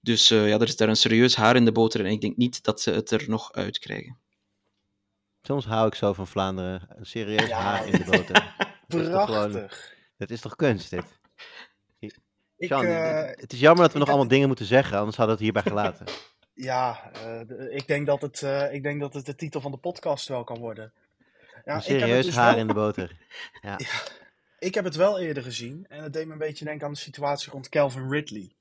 Dus eh, ja, er is daar een serieus haar in de boter en ik denk niet dat ze het er nog uitkrijgen. Soms hou ik zo van Vlaanderen. Een serieus Ja. haar in de boter. Dat is toch gewoon- Prachtig. Dat is toch kunst, dit? Ik, Sean, eh, het, het is jammer dat we nog allemaal dingen moeten zeggen, anders hadden we het hierbij gelaten. Ja, eh, ik, denk dat het, eh, ik denk dat het de titel van de podcast wel kan worden. Ja, een serieus dus haar wel- in de boter. Ik heb het wel eerder gezien en het deed me een beetje denken aan de situatie rond Calvin Ridley.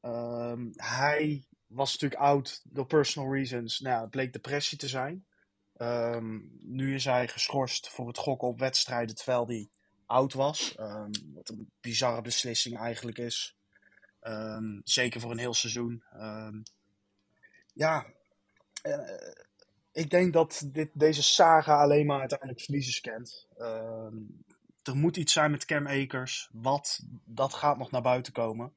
Ehm, hij was natuurlijk oud door personal reasons. Nou, ja, het bleek depressie te zijn. Ehm, nu is hij geschorst voor het gokken op wedstrijden terwijl hij oud was. Ehm, wat een bizarre beslissing eigenlijk is. Zeker voor een heel seizoen. Ja, eh, ik denk dat dit, deze saga alleen maar uiteindelijk verliezers kent. Ehm, er moet iets zijn met Cam Akers. Wat, dat gaat nog naar buiten komen.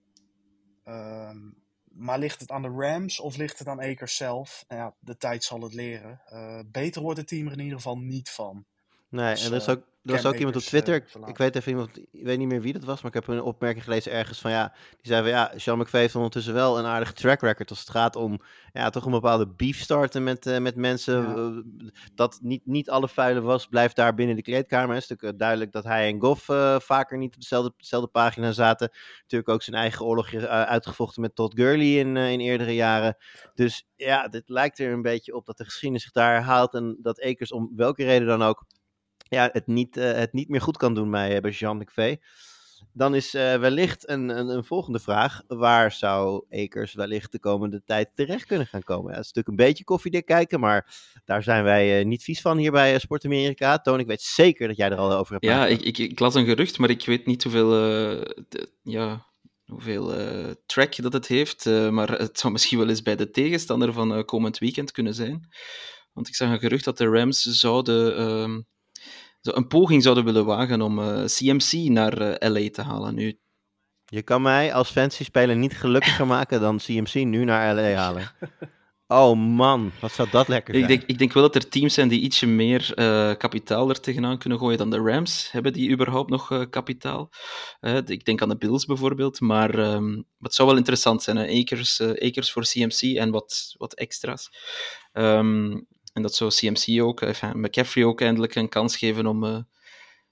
Ehm, maar ligt het aan de Rams of ligt het aan Akers zelf? Nou ja, de tijd zal het leren. Eh, beter wordt het team er in ieder geval niet van. Nee, Dus, en er is eh, ook, er was Cam ook iemand op Akers, Twitter, eh, ik- weet even iemand, ik weet niet meer wie dat was, maar ik heb een opmerking gelezen ergens van ja, die zei van ja, Sean McVay heeft ondertussen wel een aardige track record als het gaat om ja, toch een bepaalde beef starten met, eh, met mensen. Ja. eh, dat niet, niet alle vuile was, blijft daar binnen de kleedkamer. Het is natuurlijk eh, duidelijk dat hij en Goff eh, vaker niet op dezelfde, dezelfde pagina zaten. Natuurlijk ook zijn eigen oorlogje eh, uitgevochten met Todd Gurley in, eh, in eerdere jaren. Dus ja, dit lijkt er een beetje op dat de geschiedenis zich daar herhaalt en dat Akers om welke reden dan ook ja, het, niet, eh, het niet meer goed kan doen bij, eh, bij Jean McVay. Dan is eh, wellicht een, een, een volgende vraag. Waar zou Akers wellicht de komende tijd terecht kunnen gaan komen? Ja, dat is natuurlijk een beetje koffiedik kijken, maar daar zijn wij niet vies van hier bij Sport Amerika. Toon, ik weet zeker dat jij er al over hebt Ja, ik, ik, ik las een gerucht, maar ik weet niet hoeveel, de- ja, hoeveel track dat het heeft. maar het zou misschien wel eens bij de tegenstander van komend weekend kunnen zijn. Want ik zag een gerucht dat de Rams zouden, ehm, een poging zouden willen wagen om eh, CMC naar eh, LA te halen. Nu, Je kan mij als fantasy speler niet gelukkiger maken dan CMC nu naar LA halen. Oh man, wat zou dat lekker zijn. ik, denk, ik denk wel dat er teams zijn die ietsje meer eh, kapitaal er tegenaan kunnen gooien dan de Rams. Hebben die überhaupt nog eh, kapitaal? Eh, ik denk aan de Bills bijvoorbeeld. Maar ehm, het zou wel interessant zijn. Hè? Eh, Akers voor CMC en wat, wat extra's. Ehm, en dat zou CMC ook, eh, enfin, McCaffrey ook eindelijk een kans geven om, eh,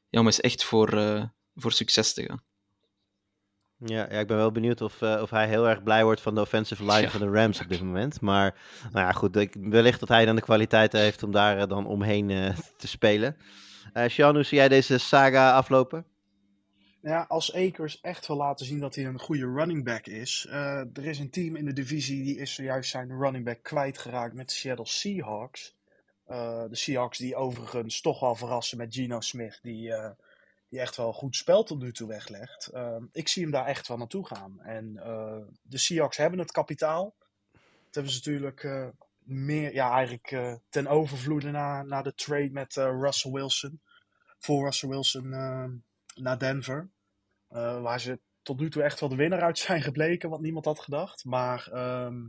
ja, om eens echt voor, eh, voor succes te gaan. Ja, ja, ik ben wel benieuwd of, of hij heel erg blij wordt van de offensive line Ja. van de Rams op dit moment. Maar nou ja, goed, ik, wellicht dat hij dan de kwaliteit heeft om daar dan omheen te spelen. Sean, hoe zie jij deze saga aflopen? Ja, als Akers echt wil laten zien dat hij een goede running back is. eh, er is een team in de divisie die is zojuist zijn running back kwijtgeraakt met de Seattle Seahawks. Eh, de Seahawks die overigens toch wel verrassen met Geno Smith, die, eh, die echt wel goed spel tot nu toe weglegt. Eh, ik zie hem daar echt wel naartoe gaan. En de Seahawks hebben het kapitaal. Dat hebben ze natuurlijk meer, ja, eigenlijk ten overvloede na, na de trade met Russell Wilson. Voor Russell Wilson eh, naar Denver. Eh, waar ze tot nu toe echt wel de winnaar uit zijn gebleken, wat niemand had gedacht. Maar ehm,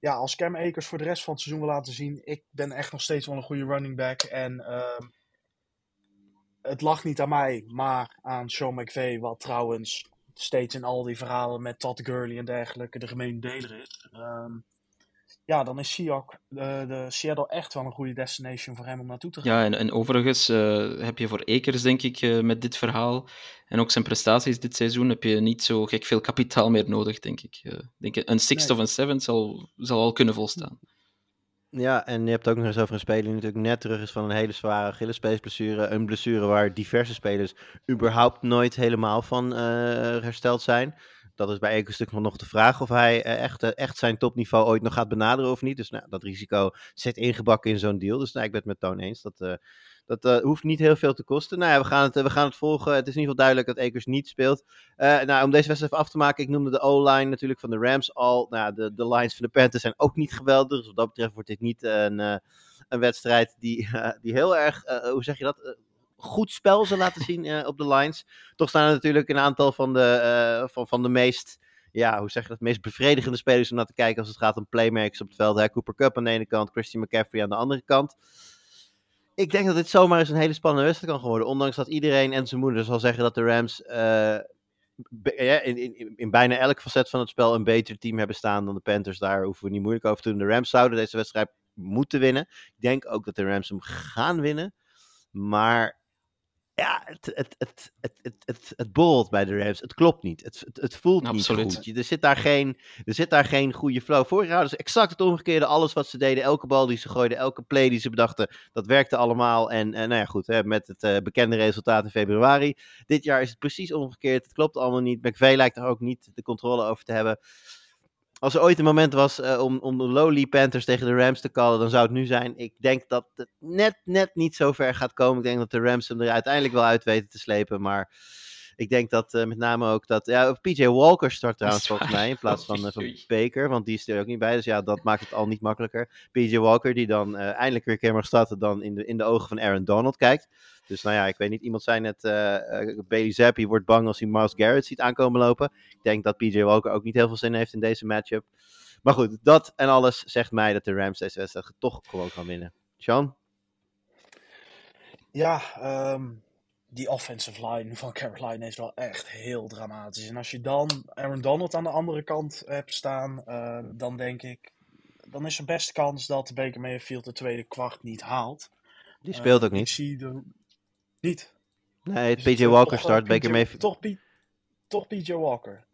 ja, als Cam Akers voor de rest van het seizoen wil laten zien, ik ben echt nog steeds wel een goede running back. En ehm, het lag niet aan mij, maar aan Sean McVay, wat trouwens steeds in al die verhalen met Todd Gurley en dergelijke de gemene deler is. Ehm, ja, dan is Seahawk, de, de Seattle echt wel een goede destination voor hem om naartoe te gaan. Ja, en, en overigens eh, heb je voor Akers, denk ik, eh, met dit verhaal en ook zijn prestaties dit seizoen, heb je niet zo gek veel kapitaal meer nodig, denk ik. Eh, denk, een sixth Nee. of een seventh zal, zal al kunnen volstaan. Ja, en je hebt ook nog eens over een speler die natuurlijk net terug is van een hele zware Achillespeesblessure. Een blessure waar diverse spelers überhaupt nooit helemaal van eh, hersteld zijn. Dat is bij natuurlijk nog de vraag of hij eh, echt, eh, echt zijn topniveau ooit nog gaat benaderen of niet. Dus nou, dat risico zit ingebakken in zo'n deal. Dus nou, ik ben het met Toon eens. Dat, eh, dat hoeft niet heel veel te kosten. Nou ja, we gaan het, we gaan het volgen. Het is in ieder geval duidelijk dat Akers niet speelt. Nou, om deze wedstrijd even af te maken, ik noemde de O-line natuurlijk van de Rams al. Nou, de, de lines van de Panthers zijn ook niet geweldig. Dus wat dat betreft wordt dit niet een, een wedstrijd die, die heel erg, hoe zeg je dat, goed spel zal laten zien eh, op de lines. Toch staan er natuurlijk een aantal van de, eh, van, van de meest, ja, hoe zeg je dat, meest bevredigende spelers om naar te kijken als het gaat om playmakers op het veld. Cooper Cup aan de ene kant, Christian McCaffrey aan de andere kant. Ik denk dat dit zomaar eens een hele spannende wedstrijd kan worden. Ondanks dat iedereen en zijn moeder zal zeggen dat de Rams eh, in, in, in bijna elk facet van het spel een beter team hebben staan dan de Panthers. Daar hoeven we niet moeilijk over te doen. De Rams zouden deze wedstrijd moeten winnen. Ik denk ook dat de Rams hem gaan winnen. Maar ja, het, het, het, het, het, het, het borrelt bij de Rams. Het klopt niet. Het, het, het voelt Absoluut. niet goed. Je- Er zit, daar geen, er zit daar geen goede flow. Vorig jaar hadden ze exact het omgekeerde. Alles wat ze deden, elke bal die ze gooiden, elke play die ze bedachten, dat werkte allemaal. En, en nou ja, goed, hè, met het eh, bekende resultaat in februari. Dit jaar is het precies omgekeerd. Het klopt allemaal niet. McVay lijkt er ook niet de controle over te hebben. Als er ooit een moment was eh, om, om de lowly Panthers tegen de Rams te callen, dan zou het nu zijn. Ik denk dat het net, net niet zo ver gaat komen. Ik denk dat de Rams hem er uiteindelijk wel uit weten te slepen. Maar ik denk dat eh, met name ook dat... Ja, PJ Walker start trouwens volgens mij in plaats van, eh, van. Baker. Want die is er ook niet bij. Dus ja, dat maakt het al niet makkelijker. PJ Walker die dan eh, eindelijk weer een keer mag starten dan in de, in de ogen van Aaron Donald kijkt. Dus nou ja, ik weet niet. Iemand zei net, Bailey Zappi wordt bang als hij Miles Garrett ziet aankomen lopen. Ik denk dat PJ Walker ook niet heel veel zin heeft in deze matchup. Maar goed, dat en alles zegt mij dat de Rams deze wedstrijd toch gewoon gaan winnen. Sean? Ja, ehm, die offensive line van Carolina is wel echt heel dramatisch. En als je dan Aaron Donald aan de andere kant hebt staan, eh, dan denk ik, dan is er best kans dat Baker Mayfield de tweede kwart niet haalt. Die speelt Eh, ook Ik niet. zie de... Niet. Nee, het, PJ eh, Walker start. Baker PJ Mayfield. Toch, toch PJ Walker.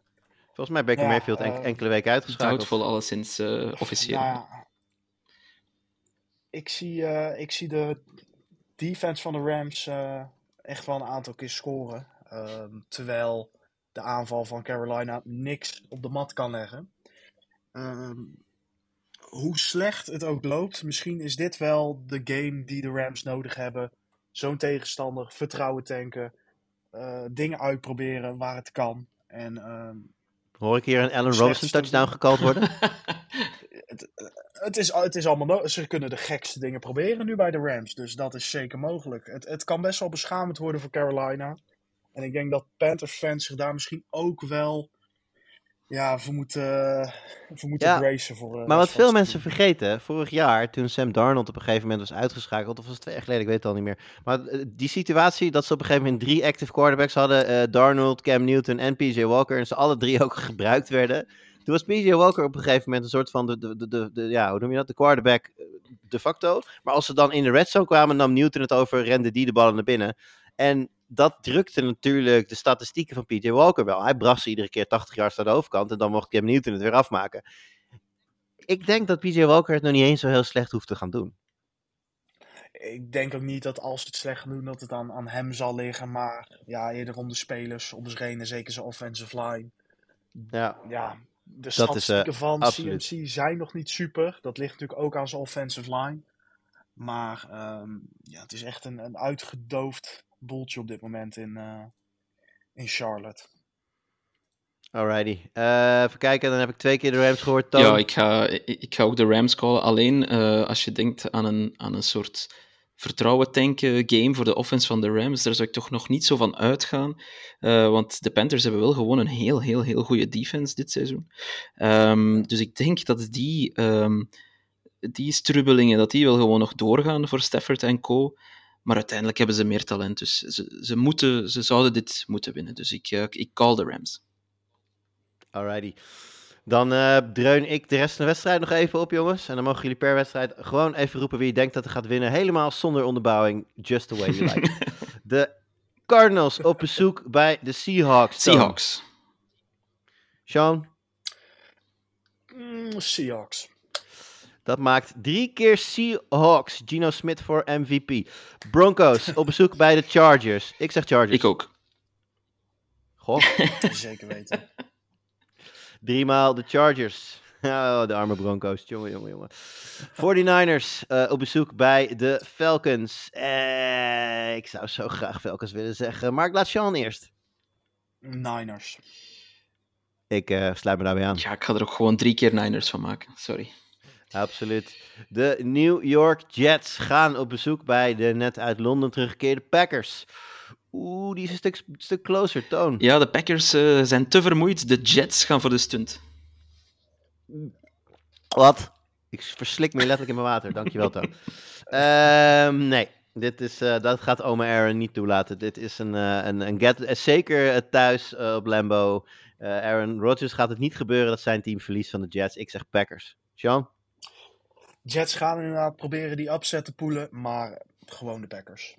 Volgens mij Baker Ja, Mayfield en- eh, enkele weken uitgeschakeld. Doubtful alleszins eh officieel. Nou ja, ik, zie, eh, ik zie de defense van de Rams eh, echt wel een aantal keer scoren. Ehm, terwijl de aanval van Carolina niks op de mat kan leggen. Ehm, hoe slecht het ook loopt, misschien is dit wel de game die de Rams nodig hebben. Zo'n tegenstander, vertrouwen tanken, eh, dingen uitproberen waar het kan. En ehm, Hoor ik hier een Allen Robinson touchdown gekald worden? het is, het is allemaal Ze kunnen de gekste dingen proberen nu bij de Rams. Dus dat is zeker mogelijk. Het, het kan best wel beschamend worden voor Carolina. En ik denk dat Panthers fans zich daar misschien ook wel ja, voor moeten, voor moeten Ja, bracen. Voor, eh, Maar wat veel mensen vergeten, vorig jaar toen Sam Darnold op een gegeven moment was uitgeschakeld, of was het twee jaar geleden, ik weet het al niet meer. Maar eh, die situatie dat ze op een gegeven moment drie active quarterbacks hadden, eh, Darnold, Cam Newton en PJ Walker, en ze alle drie ook gebruikt werden. Toen was PJ Walker op een gegeven moment een soort van de, de, de, de, de- ja, hoe noem je dat, de quarterback eh, de facto. Maar als ze dan in de red zone kwamen, nam Newton het over, rende die de ballen naar binnen. En dat drukte natuurlijk de statistieken van PJ Walker wel. Hij bracht ze iedere keer 80 yards naar de overkant en dan mocht Cam Newton het weer afmaken ik denk dat PJ Walker het nog niet eens zo heel slecht hoeft te gaan doen. Ik denk ook niet dat als ze het slecht gaan doen, dat het aan, aan hem zal liggen. Maar ja, eerder om de spelers, om zich heen en zeker zijn offensive line. Ja, Ja, de is, statistieken eh, van absoluut. CMC zijn nog niet super. Dat ligt natuurlijk ook aan zijn offensive line. Maar ehm, ja, het is echt een, een uitgedoofd boeltje op dit moment in, eh, in Charlotte. alrighty. Eh, even kijken, dan heb ik twee keer de Rams gehoord. Ja, ik ga, ik, ik ga ook de Rams callen. Alleen eh, als je denkt aan een, aan een soort vertrouwen tanken game voor de offense van de Rams, daar zou ik toch nog niet zo van uitgaan. Eh, want de Panthers hebben wel gewoon een heel, heel, heel goede defense dit seizoen. Ehm, dus ik denk dat die, ehm, die strubbelingen, dat die wel gewoon nog doorgaan voor Stafford en co. Maar uiteindelijk hebben ze meer talent, dus ze, ze, moeten, ze zouden dit moeten winnen. Dus ik, eh, ik call de Rams. Alrighty. Dan eh, dreun ik de rest van de wedstrijd nog even op, jongens. En dan mogen jullie per wedstrijd gewoon even roepen wie je denkt dat er gaat winnen. Helemaal zonder onderbouwing. Just the way you like. de Cardinals op bezoek bij de Seahawks. Seahawks. Sean, Mm, Seahawks. dat maakt drie keer Seahawks. Gino Smith voor MVP. Broncos op bezoek bij de Chargers. Ik zeg Chargers. Ik ook. Goh. Zeker weten. Driemaal de Chargers. Oh, de arme Broncos. Jongen, jongen, jongen. 49ers eh, op bezoek bij de Falcons. Eh, ik zou zo graag Falcons willen zeggen. Maar ik laat Sean eerst. Niners. Ik eh, sluit me daarbij aan. Ja, ik ga er ook gewoon drie keer Niners van maken. Sorry. Absoluut. De New York Jets gaan op bezoek bij de net uit Londen teruggekeerde Packers. Oeh, die is een stuk, stuk closer, Toon. Ja, de Packers eh, zijn te vermoeid. De Jets gaan voor de stunt. Wat? Ik verslik me letterlijk in mijn water. Dankjewel, Toon. Ehm, nee, dit is, eh, dat gaat oma Aaron niet toelaten. Dit is een, eh, een, een get, zeker thuis op Lambo. Eh, Aaron Rodgers gaat het niet gebeuren dat zijn team verliest van de Jets. Ik zeg Packers. Sean? Jets gaan inderdaad proberen die upset te poelen, maar gewoon de Packers.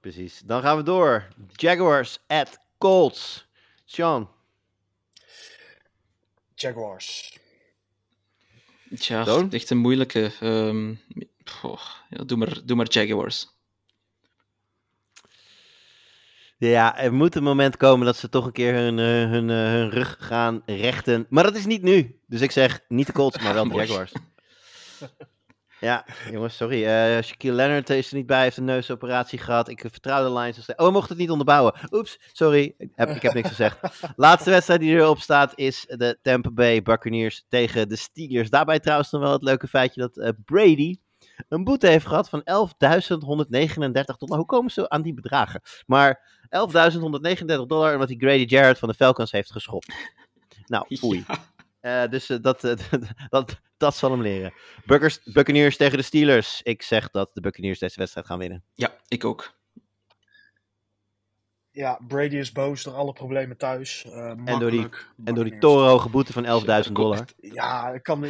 Precies. Dan gaan we door. Jaguars at Colts. Sean? Jaguars. Tja, Toon? echt een moeilijke. ehm, ja, doe, maar, doe maar Jaguars. Ja, er moet een moment komen dat ze toch een keer hun, eh, hun, eh, hun rug gaan rechten. Maar dat is niet nu. Dus ik zeg niet de Colts, maar wel de. Jaguars. Ja, jongens, sorry. Eh Shaquille Leonard is er niet bij, heeft een neusoperatie gehad. Ik vertrouw de Lions. steeds. Oh, we mochten het niet onderbouwen. Oeps, sorry. Ik heb, ik heb niks gezegd. Laatste wedstrijd die erop staat is de Tampa Bay Buccaneers tegen de Steelers. Daarbij trouwens nog wel het leuke feitje dat eh, Brady een boete heeft gehad van 11.139 dollar. Hoe komen ze aan die bedragen? Maar 11.139 dollar omdat hij Grady Jarrett van de Falcons heeft geschopt. Nou, foei. Ja. Eh, dus eh, dat, eh, dat, dat zal hem leren. Buckers, Buccaneers tegen de Steelers. Ik zeg dat de Buccaneers deze wedstrijd gaan winnen. Ja, ik ook. Ja, Brady is boos door alle problemen thuis. Eh, En door die, en door die torenhoge boete van 11.000 dollar. Ja, ik kan,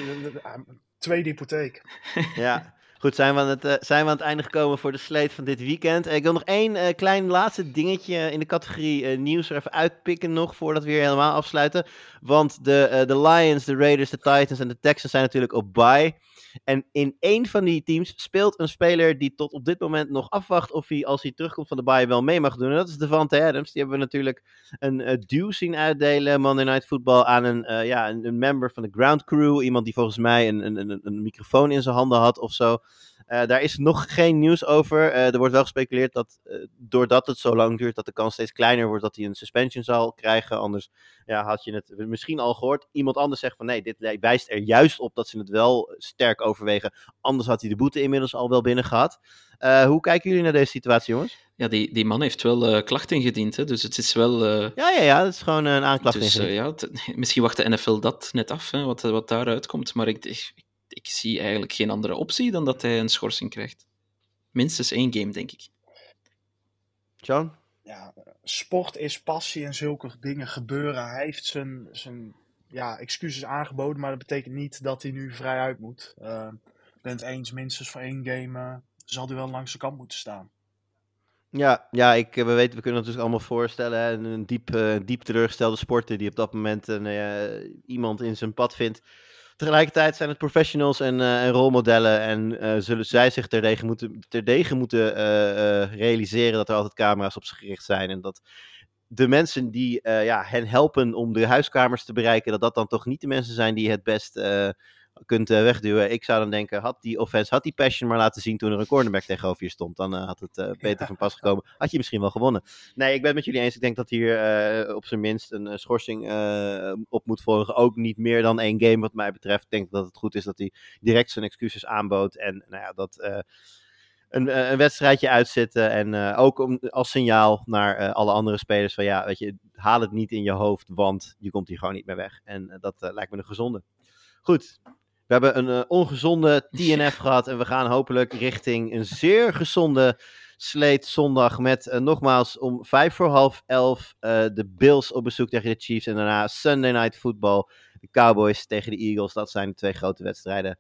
tweede hypotheek. Ja, goed, zijn we, aan het, eh, zijn we aan het einde gekomen voor de slate van dit weekend. Eh, ik wil nog één eh, klein laatste dingetje in de categorie nieuws er even uitpikken nog, voordat we weer helemaal afsluiten. Want de, de Lions, de Raiders, de Titans en de Texans zijn natuurlijk op bye. En in één van die teams speelt een speler die tot op dit moment nog afwacht of hij, als hij terugkomt van de bye, wel mee mag doen. En dat is Devante Adams. Die hebben we natuurlijk een uh, duw zien uitdelen, Monday Night Football, aan een, uh, ja, een, member van de ground crew. Iemand die volgens mij een, een, een, een microfoon in zijn handen had of zo. Uh, daar is nog geen nieuws over. Er wordt wel gespeculeerd dat doordat het zo lang duurt, dat de kans steeds kleiner wordt dat hij een suspension zal krijgen. Anders ja, had je het misschien al gehoord. Iemand anders zegt van nee, dit wijst er juist op dat ze het wel sterk overwegen. Anders had hij de boete inmiddels al wel binnen gehad. hoe kijken jullie naar deze situatie, jongens? Ja, die, die man heeft wel klachten ingediend, hè? dus het is wel... Ja, ja, ja, dat is gewoon een aanklacht dus, ja, het, Misschien wacht de NFL dat net af, hè, wat, wat daaruit komt. Maar ik, ik, ik zie eigenlijk geen andere optie dan dat hij een schorsing krijgt. Minstens één game, denk ik. John? Ja, sport is passie en zulke dingen gebeuren. Hij heeft zijn, zijn ja, excuses aangeboden, maar dat betekent niet dat hij nu vrij uit moet. Uh, eens, minstens voor één game uh, zal hij wel langs de kant moeten staan. Ja, ja ik, we weten, we kunnen het dus allemaal voorstellen. Een diep, uh, diep teleurgestelde sporter die op dat moment een, iemand in zijn pad vindt. Tegelijkertijd zijn het professionals en, en rolmodellen en zullen zij zich terdege moeten, terdege moeten realiseren dat er altijd camera's op ze gericht zijn. En dat de mensen die ja, hen helpen om de huiskamers te bereiken, dat dat dan toch niet de mensen zijn die het best kunt wegduwen. Ik zou dan denken, had die offense, had die passion maar laten zien toen er een cornerback tegenover je stond. Dan had het beter ja. van pas gekomen. Had je misschien wel gewonnen. Nee, ik ben het met jullie eens. Ik denk dat hier op zijn minst een schorsing op moet volgen. Ook niet meer dan één game wat mij betreft. Ik denk dat het goed is dat hij direct zijn excuses aanbood. En nou ja, dat... Uh, een, een, wedstrijdje uitzitten. En uh, ook om, als signaal naar uh, alle andere spelers: van ja, weet je, haal het niet in je hoofd, want je komt hier gewoon niet meer weg. En dat lijkt me een gezonde. Goed, we hebben een ongezonde TNF gehad en we gaan hopelijk richting een zeer gezonde sleet zondag met nogmaals om vijf voor half elf de Bills op bezoek tegen de Chiefs en daarna Sunday Night Football, de Cowboys tegen de Eagles. Dat zijn de twee grote wedstrijden.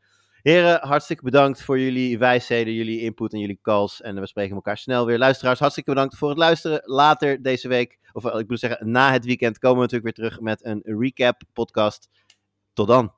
Heren, hartstikke bedankt voor jullie wijsheden, jullie input en jullie calls. En we spreken elkaar snel weer. Luisteraars, hartstikke bedankt voor het luisteren. Later deze week, of ik moet zeggen na het weekend, komen we natuurlijk weer terug met een recap podcast. Tot dan.